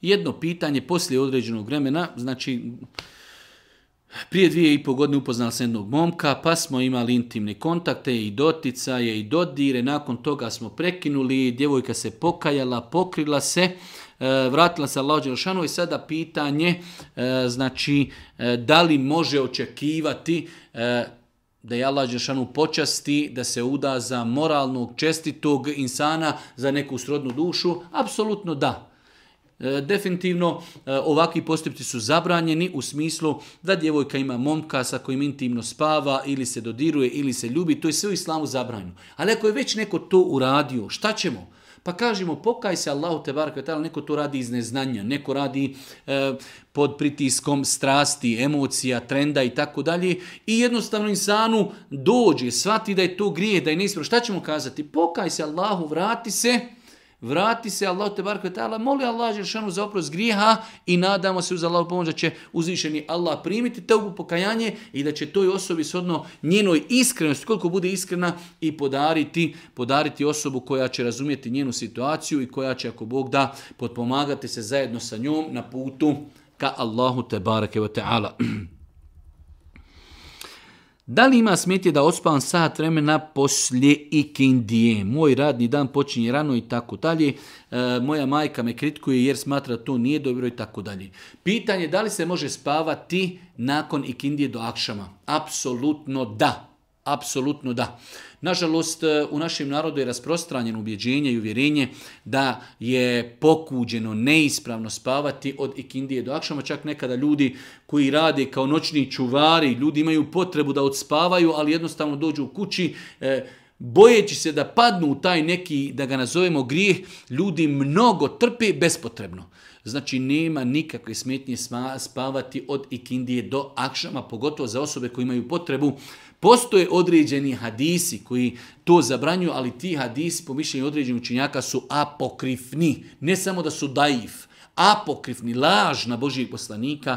Jedno pitanje poslije određenog vremena, znači prije dvije i pol godine upoznao sam jednog momka, pa smo imali intimne kontakte i doticaje i dodire, nakon toga smo prekinuli, djevojka se pokajala, pokrila se, e, vratila se Allah i sada pitanje, e, znači, e, da li može očekivati da je Allah Đelšanu počasti, da se uda za moralnog, čestitog insana, za neku srodnu dušu? Apsolutno da. E, definitivno e, ovakvi postupci su zabranjeni u smislu da djevojka ima momka sa kojim intimno spava ili se dodiruje ili se ljubi, to je sve u islamu zabranjeno. Ali ako je već neko to uradio, šta ćemo? Pa kažemo pokaj se Allahu te ali neko to radi iz neznanja, neko radi e, pod pritiskom strasti, emocija, trenda i tako dalje i jednostavno insanu dođe, shvati da je to grije, da je neispravno. Šta ćemo kazati? Pokaj se Allahu, vrati se Vrati se Allah te barko ta'ala, moli Allah šanu za oprost grijeha i nadamo se uz Allah pomoć da će uzvišeni Allah primiti u pokajanje i da će toj osobi odno njenoj iskrenosti, koliko bude iskrena, i podariti, podariti osobu koja će razumjeti njenu situaciju i koja će, ako Bog da, potpomagati se zajedno sa njom na putu ka Allahu te barake Da li ima smetje da ospavam sat vremena poslije ikindije? Moj radni dan počinje rano i tako dalje. E, moja majka me kritikuje jer smatra to nije dobro i tako dalje. Pitanje da li se može spavati nakon ikindije do akšama? Apsolutno da. Apsolutno da. Nažalost, e, u našem narodu je rasprostranjeno ubjeđenje i uvjerenje da je pokuđeno neispravno spavati od ikindije do akšama. Čak nekada ljudi koji rade kao noćni čuvari, ljudi imaju potrebu da odspavaju, ali jednostavno dođu u kući, e, bojeći se da padnu u taj neki, da ga nazovemo grijeh, ljudi mnogo trpe bespotrebno. Znači, nema nikakve smetnje spavati od ikindije do akšama, pogotovo za osobe koje imaju potrebu Postoje određeni hadisi koji to zabranju, ali ti hadisi po mišljenju određenih učinjaka su apokrifni. Ne samo da su daif, apokrifni, laž na Božijeg poslanika,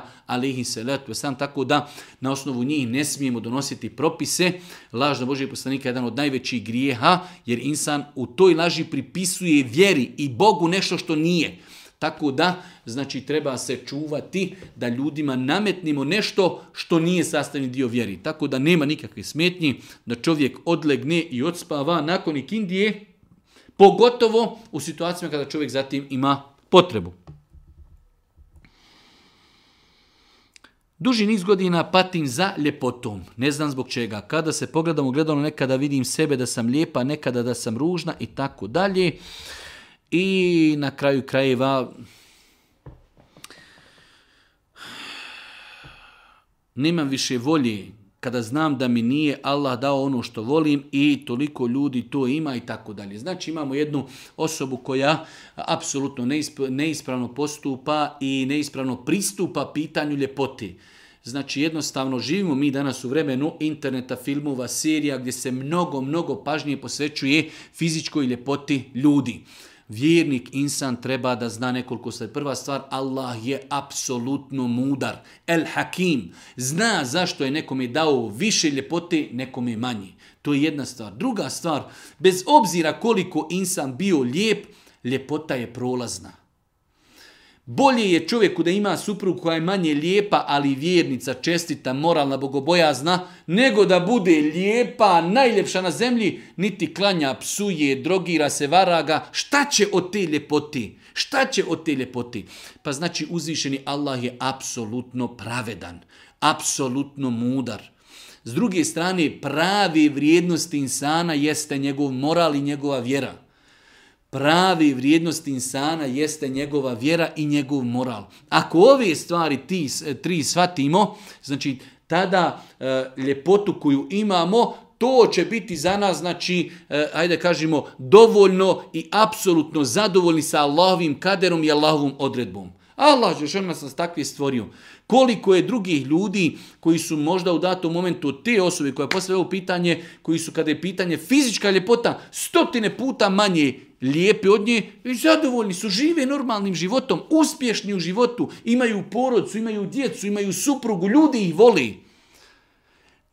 se letuje sam tako da na osnovu njih ne smijemo donositi propise. Laž na Božijeg poslanika je jedan od najvećih grijeha, jer insan u toj laži pripisuje vjeri i Bogu nešto što nije. Tako da, znači, treba se čuvati da ljudima nametnimo nešto što nije sastavni dio vjeri. Tako da nema nikakve smetnji da čovjek odlegne i odspava nakon ikindije, pogotovo u situacijama kada čovjek zatim ima potrebu. Duži niz godina patim za ljepotom. Ne znam zbog čega. Kada se pogledam u gledalo, nekada vidim sebe da sam lijepa, nekada da sam ružna i tako dalje i na kraju krajeva nemam više volje kada znam da mi nije Allah dao ono što volim i toliko ljudi to ima i tako dalje. Znači imamo jednu osobu koja apsolutno neispravno postupa i neispravno pristupa pitanju ljepoti. Znači jednostavno živimo mi danas u vremenu interneta, filmova, serija gdje se mnogo, mnogo pažnje posvećuje fizičkoj ljepoti ljudi. Vjernik insan treba da zna nekoliko stvari. Prva stvar, Allah je apsolutno mudar. El Hakim zna zašto je nekome dao više ljepote, nekome manje. To je jedna stvar. Druga stvar, bez obzira koliko insan bio lijep, ljepota je prolazna. Bolje je čovjeku da ima suprugu koja je manje lijepa, ali vjernica, čestita, moralna, bogobojazna, nego da bude lijepa, najljepša na zemlji, niti klanja, psuje, drogira se, varaga. Šta će od te ljepoti? Šta će od te ljepoti? Pa znači uzvišeni Allah je apsolutno pravedan, apsolutno mudar. S druge strane, pravi vrijednosti insana jeste njegov moral i njegova vjera pravi vrijednost insana jeste njegova vjera i njegov moral. Ako ove stvari ti, e, tri shvatimo, znači tada e, ljepotu koju imamo, to će biti za nas, znači, e, ajde kažemo, dovoljno i apsolutno zadovoljni sa Allahovim kaderom i Allahovom odredbom. Allah je nas nas takvi stvorio. Koliko je drugih ljudi koji su možda u datom momentu te osobe koja postavlja ovo pitanje, koji su kada je pitanje fizička ljepota stotine puta manje Lijepi od nje i zadovoljni su, žive normalnim životom, uspješni u životu, imaju porodcu, imaju djecu, imaju suprugu, ljudi ih voli.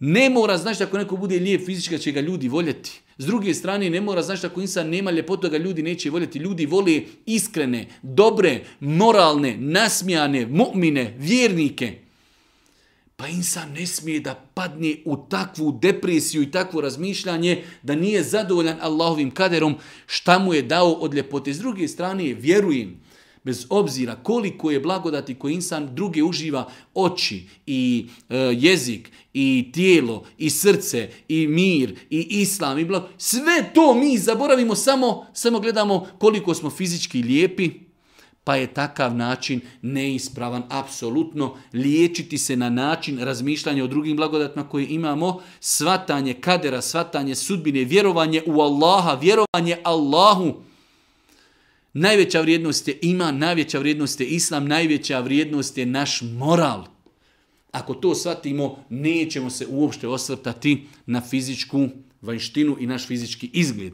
Ne mora znaći da ako neko bude lijep fizički će ga ljudi voljeti. S druge strane ne mora znaći da ako insan nema ljepotu ga ljudi neće voljeti. Ljudi vole iskrene, dobre, moralne, nasmijane, mu'mine, vjernike. Pa insan ne smije da padne u takvu depresiju i takvo razmišljanje da nije zadovoljan Allahovim kaderom šta mu je dao od ljepote. S druge strane, vjerujem, bez obzira koliko je blagodati koji insan druge uživa, oči i e, jezik i tijelo i srce i mir i islam i sve to mi zaboravimo samo, samo gledamo koliko smo fizički lijepi, pa je takav način neispravan. Apsolutno liječiti se na način razmišljanja o drugim blagodatima koje imamo, svatanje kadera, svatanje sudbine, vjerovanje u Allaha, vjerovanje Allahu. Najveća vrijednost je ima, najveća vrijednost je islam, najveća vrijednost je naš moral. Ako to shvatimo, nećemo se uopšte osvrtati na fizičku vanštinu i naš fizički izgled.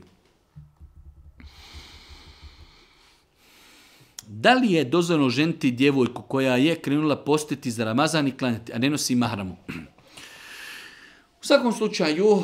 da li je dozvoljeno ženiti djevojku koja je krenula postiti za Ramazan i klanjati, a ne nosi mahramu? U svakom slučaju,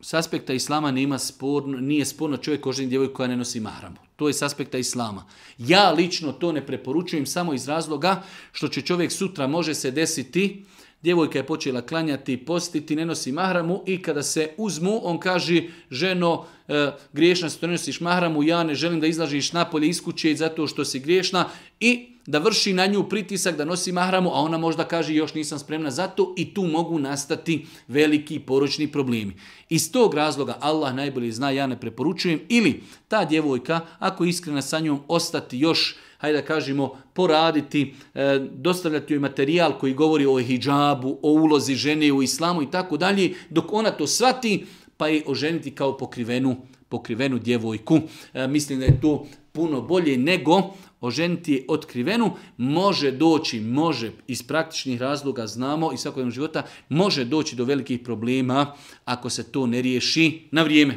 s aspekta islama nema sporno, nije sporno čovjek ko ženi djevojku koja ne nosi mahramu. To je s aspekta islama. Ja lično to ne preporučujem samo iz razloga što će čovjek sutra može se desiti djevojka je počela klanjati, postiti, ne nosi mahramu i kada se uzmu, on kaže, ženo, e, griješna si, to ne nosiš mahramu, ja ne želim da izlažiš napolje iz kuće zato što si griješna i da vrši na nju pritisak, da nosi mahramu, a ona možda kaže još nisam spremna za to i tu mogu nastati veliki poročni problemi. Iz tog razloga Allah najbolje zna, ja ne preporučujem, ili ta djevojka, ako je iskrena sa njom, ostati još hajde da kažemo, poraditi, e, dostavljati joj materijal koji govori o hijabu, o ulozi žene u islamu i tako dalje, dok ona to svati, pa je oženiti kao pokrivenu, pokrivenu djevojku. E, mislim da je to puno bolje nego oženiti je otkrivenu, može doći, može, iz praktičnih razloga znamo i svakodnevnog života, može doći do velikih problema ako se to ne riješi na vrijeme.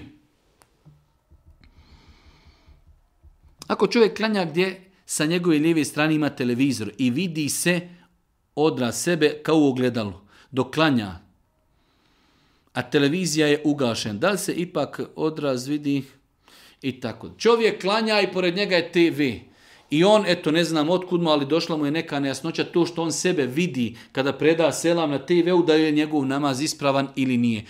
Ako čovjek klanja gdje sa njegove lijeve strane ima televizor i vidi se odraz sebe kao u ogledalu, dok klanja. A televizija je ugašen. Da li se ipak odraz vidi i tako? Čovjek klanja i pored njega je TV. I on, eto, ne znam otkud mu, ali došla mu je neka nejasnoća to što on sebe vidi kada preda selam na TV-u da je njegov namaz ispravan ili nije.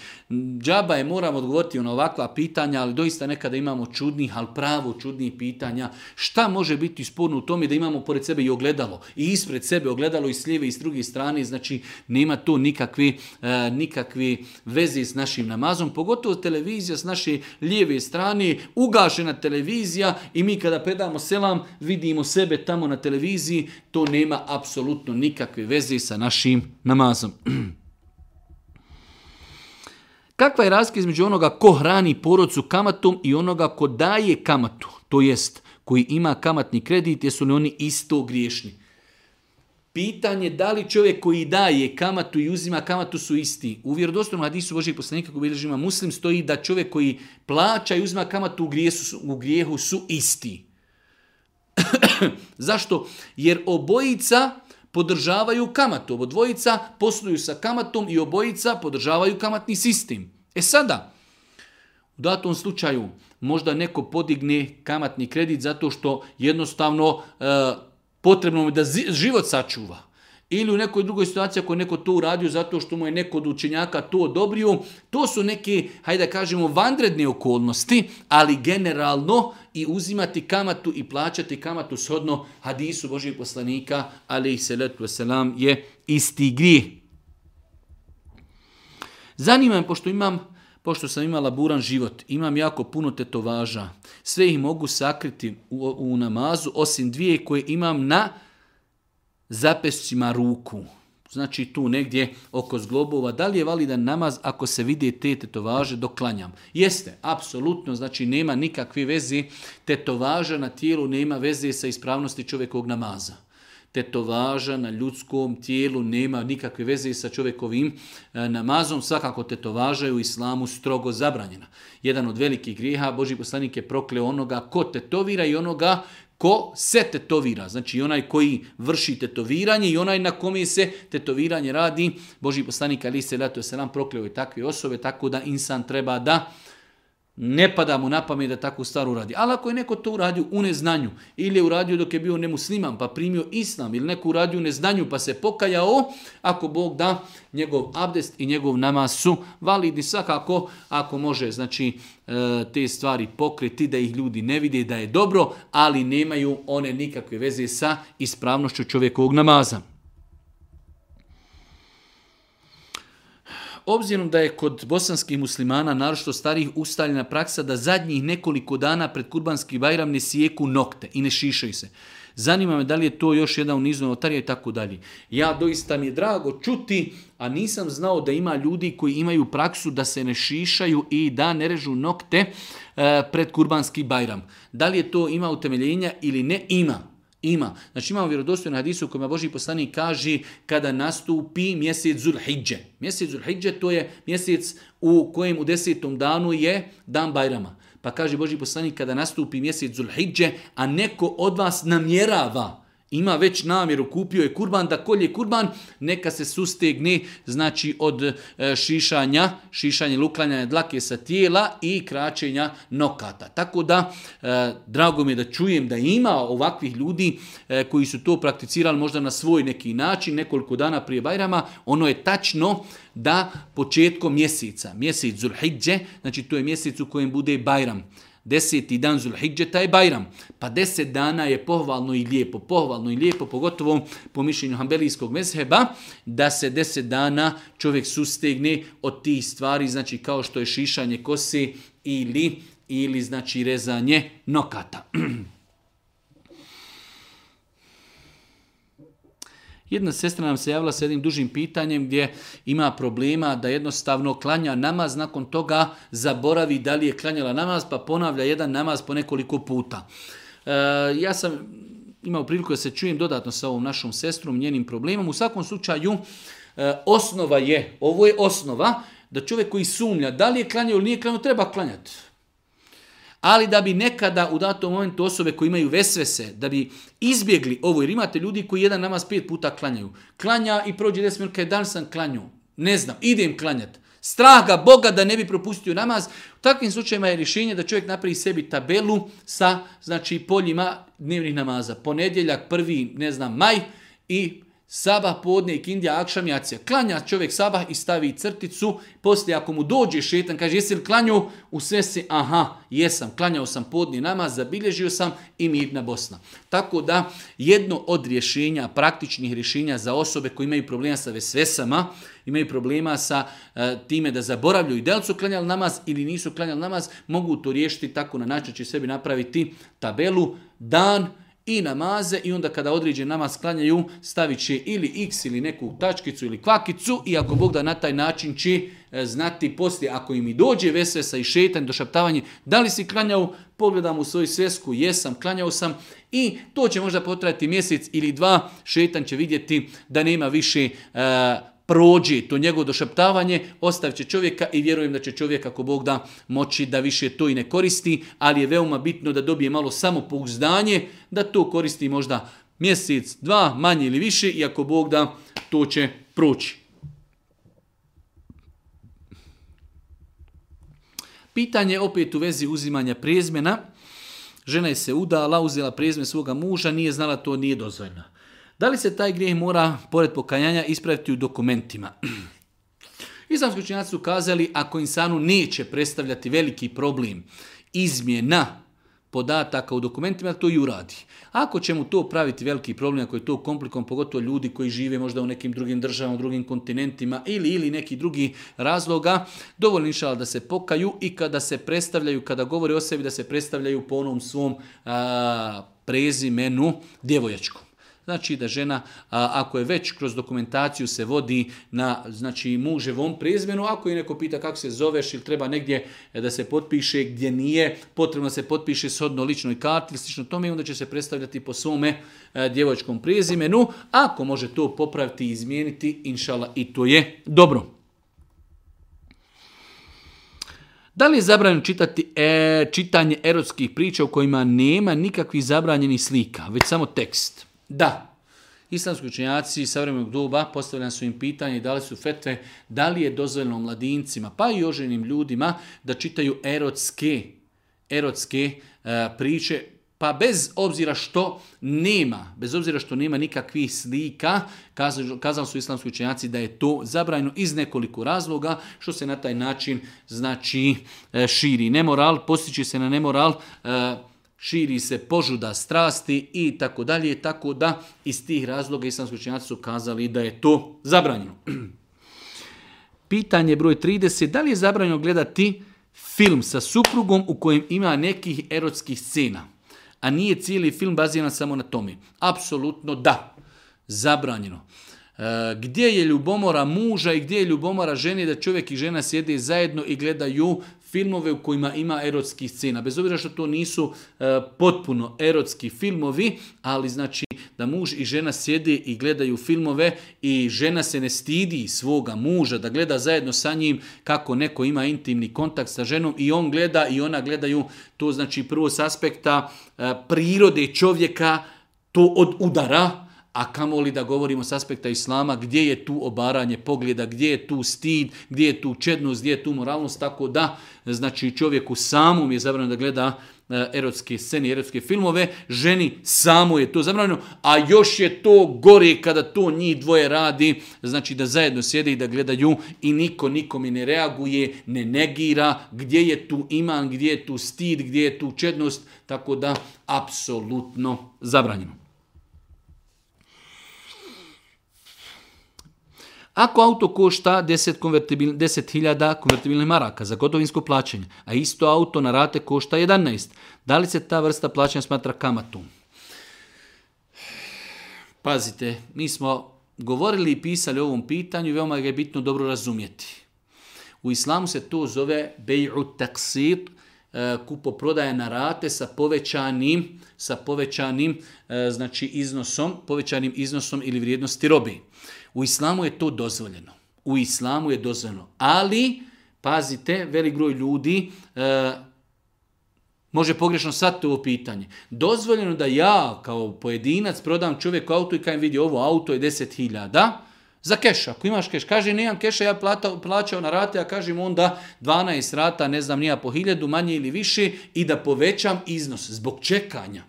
Džaba je, moram odgovoriti na ovakva pitanja, ali doista nekada imamo čudnih, ali pravo čudnih pitanja. Šta može biti sporno u tome da imamo pored sebe i ogledalo i ispred sebe ogledalo i s lijeve i s druge strane, znači nema to nikakve, e, veze s našim namazom, pogotovo televizija s naše lijeve strane, ugašena televizija i mi kada predamo selam vidi vidimo sebe tamo na televiziji, to nema apsolutno nikakve veze sa našim namazom. Kakva je razlika između onoga ko hrani porodcu kamatom i onoga ko daje kamatu, to jest koji ima kamatni kredit, jesu li oni isto griješni? Pitanje da li čovjek koji daje kamatu i uzima kamatu su isti. U vjerodostojnom hadisu Božih poslanika koji bilježima muslim stoji da čovjek koji plaća i uzima kamatu u, u grijehu su isti. Zašto? Jer obojica podržavaju kamatu. Obodvojica posluju sa kamatom i obojica podržavaju kamatni sistem. E sada, u datom slučaju možda neko podigne kamatni kredit zato što jednostavno e, potrebno je da život sačuva ili u nekoj drugoj situaciji ako je neko to uradio zato što mu je neko od učenjaka to odobrio, to su neke, hajde da kažemo, vanredne okolnosti, ali generalno i uzimati kamatu i plaćati kamatu shodno hadisu Božijeg poslanika, ali i salatu wasalam, je isti gri. Zanima me, pošto imam pošto sam imala buran život, imam jako puno tetovaža, sve ih mogu sakriti u, u namazu, osim dvije koje imam na zapescima ruku. Znači tu negdje oko zglobova. Da li je validan namaz ako se vidi te tetovaže doklanjam. Jeste, apsolutno. Znači nema nikakve veze, Tetovaža na tijelu nema veze sa ispravnosti čovjekovog namaza tetovaža na ljudskom tijelu nema nikakve veze sa čovjekovim e, namazom. Svakako tetovaža je u islamu strogo zabranjena. Jedan od velikih grijeha Boži poslanik je prokleo onoga ko tetovira i onoga Ko se tetovira, znači onaj koji vrši tetoviranje i onaj na kome se tetoviranje radi, Boži poslanik ali se leto je prokleo i takve osobe, tako da insan treba da ne pada mu na pamet da takvu stvar uradi. Ali ako je neko to uradio u neznanju ili je uradio dok je bio nemusliman pa primio islam ili neko uradio u neznanju pa se pokajao, ako Bog da, njegov abdest i njegov namaz su validni svakako ako može znači e, te stvari pokriti da ih ljudi ne vide da je dobro, ali nemaju one nikakve veze sa ispravnošću čovjekovog namaza. Obzirom da je kod bosanskih muslimana, naročito starih, ustaljena praksa da zadnjih nekoliko dana pred kurbanski bajram ne sijeku nokte i ne šišaju se. Zanima me da li je to još jedan u nizu notarija i tako dalje. Ja doista mi je drago čuti, a nisam znao da ima ljudi koji imaju praksu da se ne šišaju i da ne režu nokte e, pred kurbanski bajram. Da li je to ima utemeljenja ili ne? Ima. Ima. Znači imamo vjerodostojne hadise u kojima Boži poslanik kaže kada nastupi mjesec Zulhidže. Mjesec Zulhidže to je mjesec u kojem u desetom danu je dan Bajrama. Pa kaže Boži poslanik kada nastupi mjesec Zulhidže, a neko od vas namjerava ima već namjeru, kupio je kurban, da kolje kurban, neka se sustegne znači od e, šišanja, šišanje luklanjanja dlake sa tijela i kraćenja nokata. Tako da, e, drago mi je da čujem da ima ovakvih ljudi e, koji su to prakticirali možda na svoj neki način, nekoliko dana prije Bajrama, ono je tačno da početkom mjeseca, mjesec Zulhidje, znači to je mjesec u kojem bude Bajram, Deseti dan Zulhidžeta je Bajram. Pa deset dana je pohvalno i lijepo. Pohvalno i lijepo, pogotovo po mišljenju Hambelijskog mezheba, da se deset dana čovjek sustegne od tih stvari, znači kao što je šišanje kose ili, ili znači rezanje nokata. Jedna sestra nam se javila sa jednim dužim pitanjem gdje ima problema da jednostavno klanja namaz, nakon toga zaboravi da li je klanjala namaz, pa ponavlja jedan namaz po nekoliko puta. E, ja sam imao priliku da se čujem dodatno sa ovom našom sestrom, njenim problemom. U svakom slučaju, e, osnova je, ovo je osnova, da čovjek koji sumnja da li je klanjao ili nije klanjao, treba klanjati ali da bi nekada u datom momentu osobe koje imaju vesvese, da bi izbjegli ovo, jer imate ljudi koji jedan namaz pet puta klanjaju. Klanja i prođe 10 minuta, dan sam klanju, ne znam, idem klanjati. Strah Boga da ne bi propustio namaz. U takvim slučajima je rješenje da čovjek napravi sebi tabelu sa znači poljima dnevnih namaza. Ponedjeljak, prvi, ne znam, maj i Sabah podne i kindija akšam jacija. Klanja čovjek sabah i stavi crticu. Poslije ako mu dođe šetan, kaže jesi li klanju? U sve si, aha, jesam, klanjao sam podni namaz, zabilježio sam i mirna Bosna. Tako da jedno od rješenja, praktičnih rješenja za osobe koji imaju problema sa vesvesama, imaju problema sa e, time da zaboravljaju da li su klanjali namaz ili nisu klanjali namaz, mogu to riješiti tako na način će sebi napraviti tabelu dan, i namaze i onda kada određen namaz sklanjaju stavit će ili x ili neku tačkicu ili kvakicu i ako Bog da na taj način će e, znati poslije ako im i dođe vesvesa i šetan došaptavanje da li si klanjao, pogledam u svoju svesku, jesam, klanjao sam i to će možda potrajati mjesec ili dva, šetan će vidjeti da nema više e, prođe to njegovo došaptavanje, ostavit će čovjeka i vjerujem da će čovjek ako Bog da moći da više to i ne koristi, ali je veoma bitno da dobije malo samopouzdanje, da to koristi možda mjesec, dva, manje ili više i ako Bog da to će proći. Pitanje opet u vezi uzimanja prezmena. Žena je se udala, uzela prezme svoga muža, nije znala to nije dozvoljno. Da li se taj grijeh mora, pored pokajanja, ispraviti u dokumentima? Islamski učinjaci su kazali, ako insanu neće predstavljati veliki problem izmjena podataka u dokumentima, to i uradi. Ako će mu to praviti veliki problem, ako je to komplikom, pogotovo ljudi koji žive možda u nekim drugim državama, drugim kontinentima ili ili neki drugi razloga, dovoljno inšala da se pokaju i kada se predstavljaju, kada govori o sebi, da se predstavljaju po onom svom prezimenu djevojačkom znači da žena, ako je već kroz dokumentaciju se vodi na znači, muževom prezmenu, ako je neko pita kako se zoveš ili treba negdje e, da se potpiše gdje nije, potrebno da se potpiše s ličnoj karti, slično tome, onda će se predstavljati po svome e, djevojčkom djevočkom prezimenu. Ako može to popraviti i izmijeniti, inšala, i to je dobro. Da li je zabranjeno čitati e, čitanje erotskih priča u kojima nema nikakvih zabranjenih slika, već samo tekst? Da, islamski učenjaci savremenog doba postavljena su im pitanje da li su fetve da li je dozvoljeno mladincima pa i oženim ljudima da čitaju erotske, erotske e, priče pa bez obzira što nema, bez obzira što nema nikakvih slika, kazali su islamski učenjaci da je to zabrajno iz nekoliko razloga, što se na taj način znači e, širi. Nemoral, postići se na nemoral, e, širi se požuda strasti i tako dalje, tako da iz tih razloga islamski učenjaci su kazali da je to zabranjeno. Pitanje broj 30. Da li je zabranjeno gledati film sa suprugom u kojem ima nekih erotskih scena, a nije cijeli film baziran samo na tome? Apsolutno da. Zabranjeno. E, gdje je ljubomora muža i gdje je ljubomora žene da čovjek i žena sjede zajedno i gledaju filmove u kojima ima erotskih scena. Bez obzira što to nisu e, potpuno erotski filmovi, ali znači da muž i žena sjede i gledaju filmove i žena se ne stidi svoga muža da gleda zajedno sa njim kako neko ima intimni kontakt sa ženom i on gleda i ona gledaju to znači prvo s aspekta e, prirode čovjeka to od udara a kamoli da govorimo s aspekta islama gdje je tu obaranje pogleda, gdje je tu stid, gdje je tu čednost, gdje je tu moralnost, tako da znači čovjeku samom je zabranjeno da gleda eh, erotske scene, erotske filmove, ženi samo je to zabranjeno, a još je to gore kada to njih dvoje radi, znači da zajedno sjede i da gledaju i niko nikome ne reaguje, ne negira, gdje je tu iman, gdje je tu stid, gdje je tu čednost, tako da apsolutno zabranjeno. Ako auto košta 10.000 konvertibil, 10 konvertibilnih maraka za gotovinsko plaćanje, a isto auto na rate košta 11, da li se ta vrsta plaćanja smatra kamatom? Pazite, mi smo govorili i pisali o ovom pitanju i veoma ga je bitno dobro razumjeti. U islamu se to zove bej'u e, kupo prodaje na rate sa povećanim, sa povećanim e, znači iznosom, povećanim iznosom ili vrijednosti robi. U islamu je to dozvoljeno. U islamu je dozvoljeno. Ali, pazite, velik broj ljudi e, može pogrešno sad ovo pitanje. Dozvoljeno da ja kao pojedinac prodam čovjeku auto i kajem vidi ovo auto je 10.000, za keš, ako imaš keš, kaže nemam keša, ja plata, plaćao na rate, a ja kažem onda 12 rata, ne znam, nija po hiljadu, manje ili više i da povećam iznos zbog čekanja.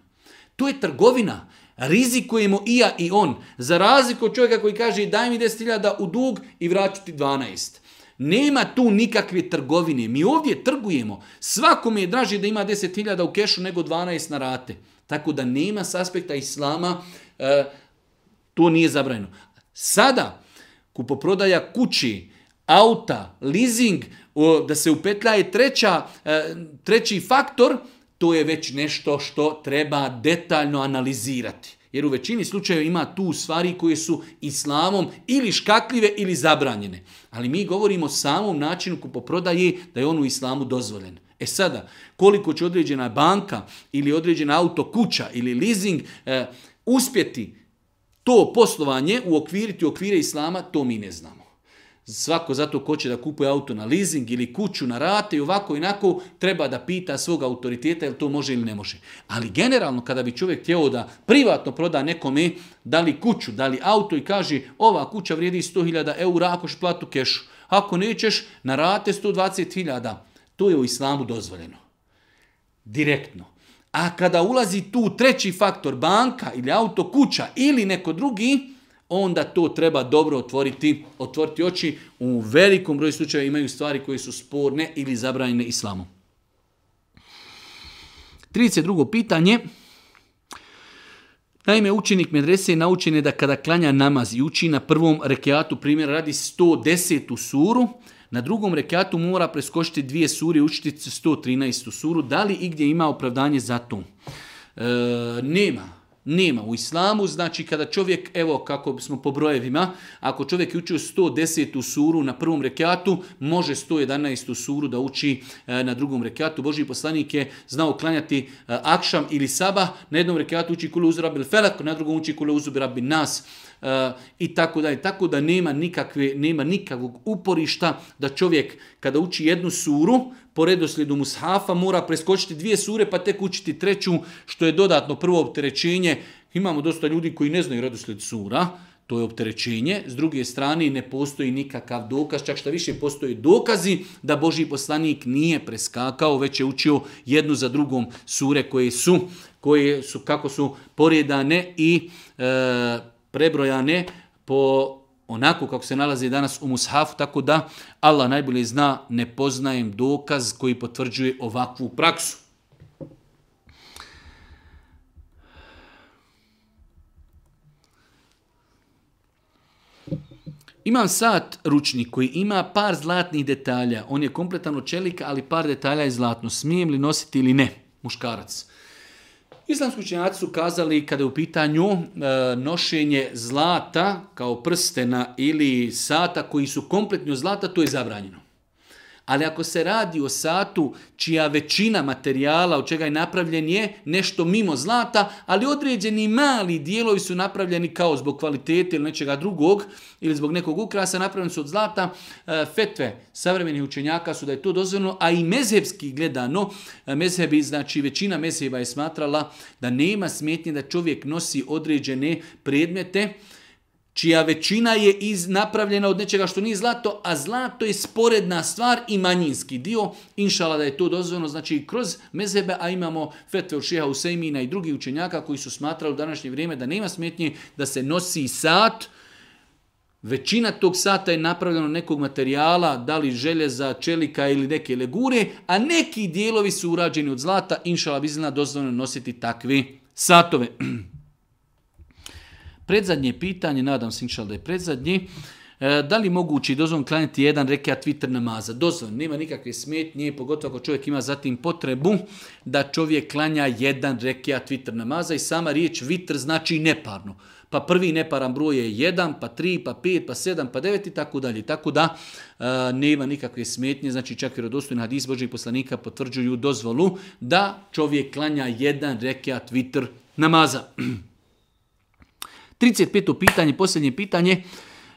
To je trgovina. Rizikujemo i ja i on. Za razliku od čovjeka koji kaže daj mi 10.000 u dug i vraću ti 12. Nema tu nikakve trgovine. Mi ovdje trgujemo. Svakome je draže da ima 10.000 u kešu nego 12 na rate. Tako da nema s aspekta islama, e, to nije zabranjeno. Sada, kupoprodaja kući, auta, leasing, da se upetlja treća, e, treći faktor – to je već nešto što treba detaljno analizirati. Jer u većini slučajeva ima tu stvari koje su islamom ili škakljive ili zabranjene. Ali mi govorimo o samom načinu kupoprodaje da je on u islamu dozvoljen. E sada, koliko će određena banka ili određena auto kuća ili leasing eh, uspjeti to poslovanje u okviriti u okvire islama, to mi ne znamo svako zato ko će da kupuje auto na leasing ili kuću na rate i ovako inako treba da pita svog autoriteta jel to može ili ne može. Ali generalno kada bi čovjek htjeo da privatno proda nekome da li kuću, da li auto i kaže ova kuća vrijedi 100.000 eura ako platu kešu. Ako nećeš na rate 120.000. To je u islamu dozvoljeno. Direktno. A kada ulazi tu treći faktor banka ili auto kuća ili neko drugi, onda to treba dobro otvoriti, otvoriti oči. U velikom broju slučajeva imaju stvari koje su sporne ili zabranjene islamom. 32. pitanje. Naime, učenik medrese naučen je da kada klanja namaz i uči na prvom rekiatu, primjer radi 110. suru, na drugom rekiatu mora preskočiti dvije suri i učiti 113. suru. Da li igdje ima opravdanje za to? E, nema. Nema. U islamu, znači kada čovjek, evo kako smo po brojevima, ako čovjek je učio 110. suru na prvom rekatu, može 111. suru da uči e, na drugom rekatu. Boži poslanik je znao klanjati e, akšam ili sabah, na jednom rekatu uči kule uzu felak, na drugom uči kule uzu nas. E, I tako dalje. Tako da nema, nikakve, nema nikakvog uporišta da čovjek kada uči jednu suru, po redoslijedu mushafa mora preskočiti dvije sure pa tek učiti treću, što je dodatno prvo opterećenje. Imamo dosta ljudi koji ne znaju redoslijed sura, to je opterećenje. S druge strane ne postoji nikakav dokaz, čak što više postoje dokazi da Boži poslanik nije preskakao, već je učio jednu za drugom sure koje su, koje su kako su porjedane i e, prebrojane po onako kako se nalazi danas u Mushafu, tako da Allah najbolje zna, ne poznajem dokaz koji potvrđuje ovakvu praksu. Imam sad ručnik koji ima par zlatnih detalja. On je kompletan od čelika, ali par detalja je zlatno. Smijem li nositi ili ne? Muškarac. Islamski učenjaci su kazali kada je u pitanju e, nošenje zlata kao prstena ili sata koji su kompletno zlata, to je zabranjeno. Ali ako se radi o satu čija većina materijala od čega je napravljen je nešto mimo zlata, ali određeni mali dijelovi su napravljeni kao zbog kvalitete ili nečega drugog ili zbog nekog ukrasa, napravljeni su od zlata. E, fetve savremenih učenjaka su da je to dozvoljeno, a i mezhebski gledano, e, mezhebi, znači većina mezheba je smatrala da nema smetnje da čovjek nosi određene predmete, čija većina je iz, napravljena od nečega što nije zlato, a zlato je sporedna stvar i manjinski dio. Inšala da je to dozvoljeno, znači kroz mezebe, a imamo fetve u šeha Usejmina i drugih učenjaka koji su smatrali u današnje vrijeme da nema smetnje da se nosi sat, Većina tog sata je napravljeno nekog materijala, da li željeza, čelika ili neke legure, a neki dijelovi su urađeni od zlata, inšala znači dozvoljeno nositi takvi satove. Predzadnje pitanje, nadam se inšal da je predzadnje, e, da li mogući dozvon klanjati jedan rekeat Twitter namaza? Dozvon, nema nikakve smetnje, pogotovo ako čovjek ima zatim potrebu da čovjek klanja jedan rekeat Twitter namaza i sama riječ vitr znači neparno. Pa prvi neparan broj je 1, pa 3, pa 5, pa 7, pa 9 i tako dalje. Tako da e, nema nikakve smetnje, znači čak i rodostojni hadis Boži poslanika potvrđuju dozvolu da čovjek klanja jedan rekeat Twitter namaza. 35. pitanje, posljednje pitanje.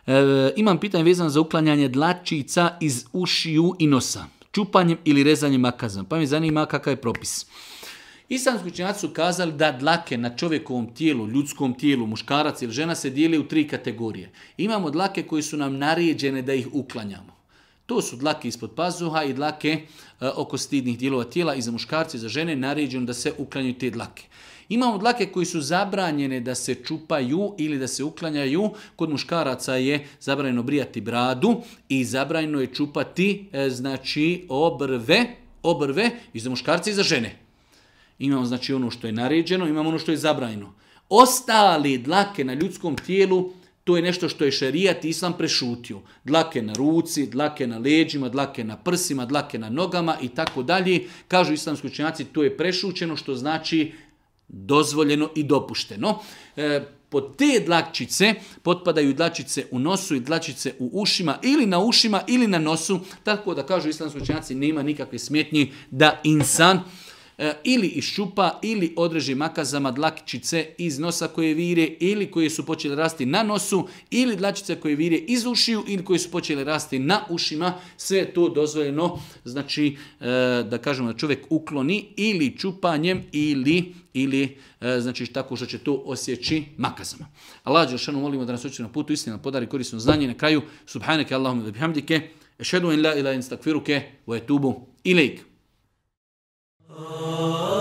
E, imam pitanje vezano za uklanjanje dlačica iz ušiju i nosa, čupanjem ili rezanjem makazom. Pa me zanima kakav je propis. Islamski učinjaci su kazali da dlake na čovjekovom tijelu, ljudskom tijelu, muškarac ili žena se dijeli u tri kategorije. Imamo dlake koje su nam naređene da ih uklanjamo. To su dlake ispod pazuha i dlake e, oko stidnih dijelova tijela i za muškarce i za žene naređeno da se uklanjaju te dlake. Imamo dlake koji su zabranjene da se čupaju ili da se uklanjaju. Kod muškaraca je zabranjeno brijati bradu i zabranjeno je čupati e, znači obrve, obrve i za muškarce i za žene. Imamo znači ono što je naređeno, imamo ono što je zabranjeno. Ostali dlake na ljudskom tijelu to je nešto što je šerijat i islam prešutio. Dlake na ruci, dlake na leđima, dlake na prsima, dlake na nogama i tako dalje. Kažu islamski učenjaci, to je prešućeno što znači dozvoljeno i dopušteno. E, pod te dlakčice potpadaju dlačice u nosu i dlačice u ušima ili na ušima ili na nosu, tako da kažu islamski učenjaci nema nikakve smetnji da insan E, ili šupa, ili odreži makazama dlakičice iz nosa koje vire ili koje su počele rasti na nosu ili dlačice koje vire iz ušiju ili koje su počele rasti na ušima. Sve je to dozvoljeno, znači e, da kažemo da čovjek ukloni ili čupanjem ili ili e, znači tako što će to osjeći makazama. Allah Đelšanu molimo da nas uči na putu istina, podari korisno znanje. Na kraju, subhaneke Allahumme da bihamdike, ešedu in la ila etubu Oh.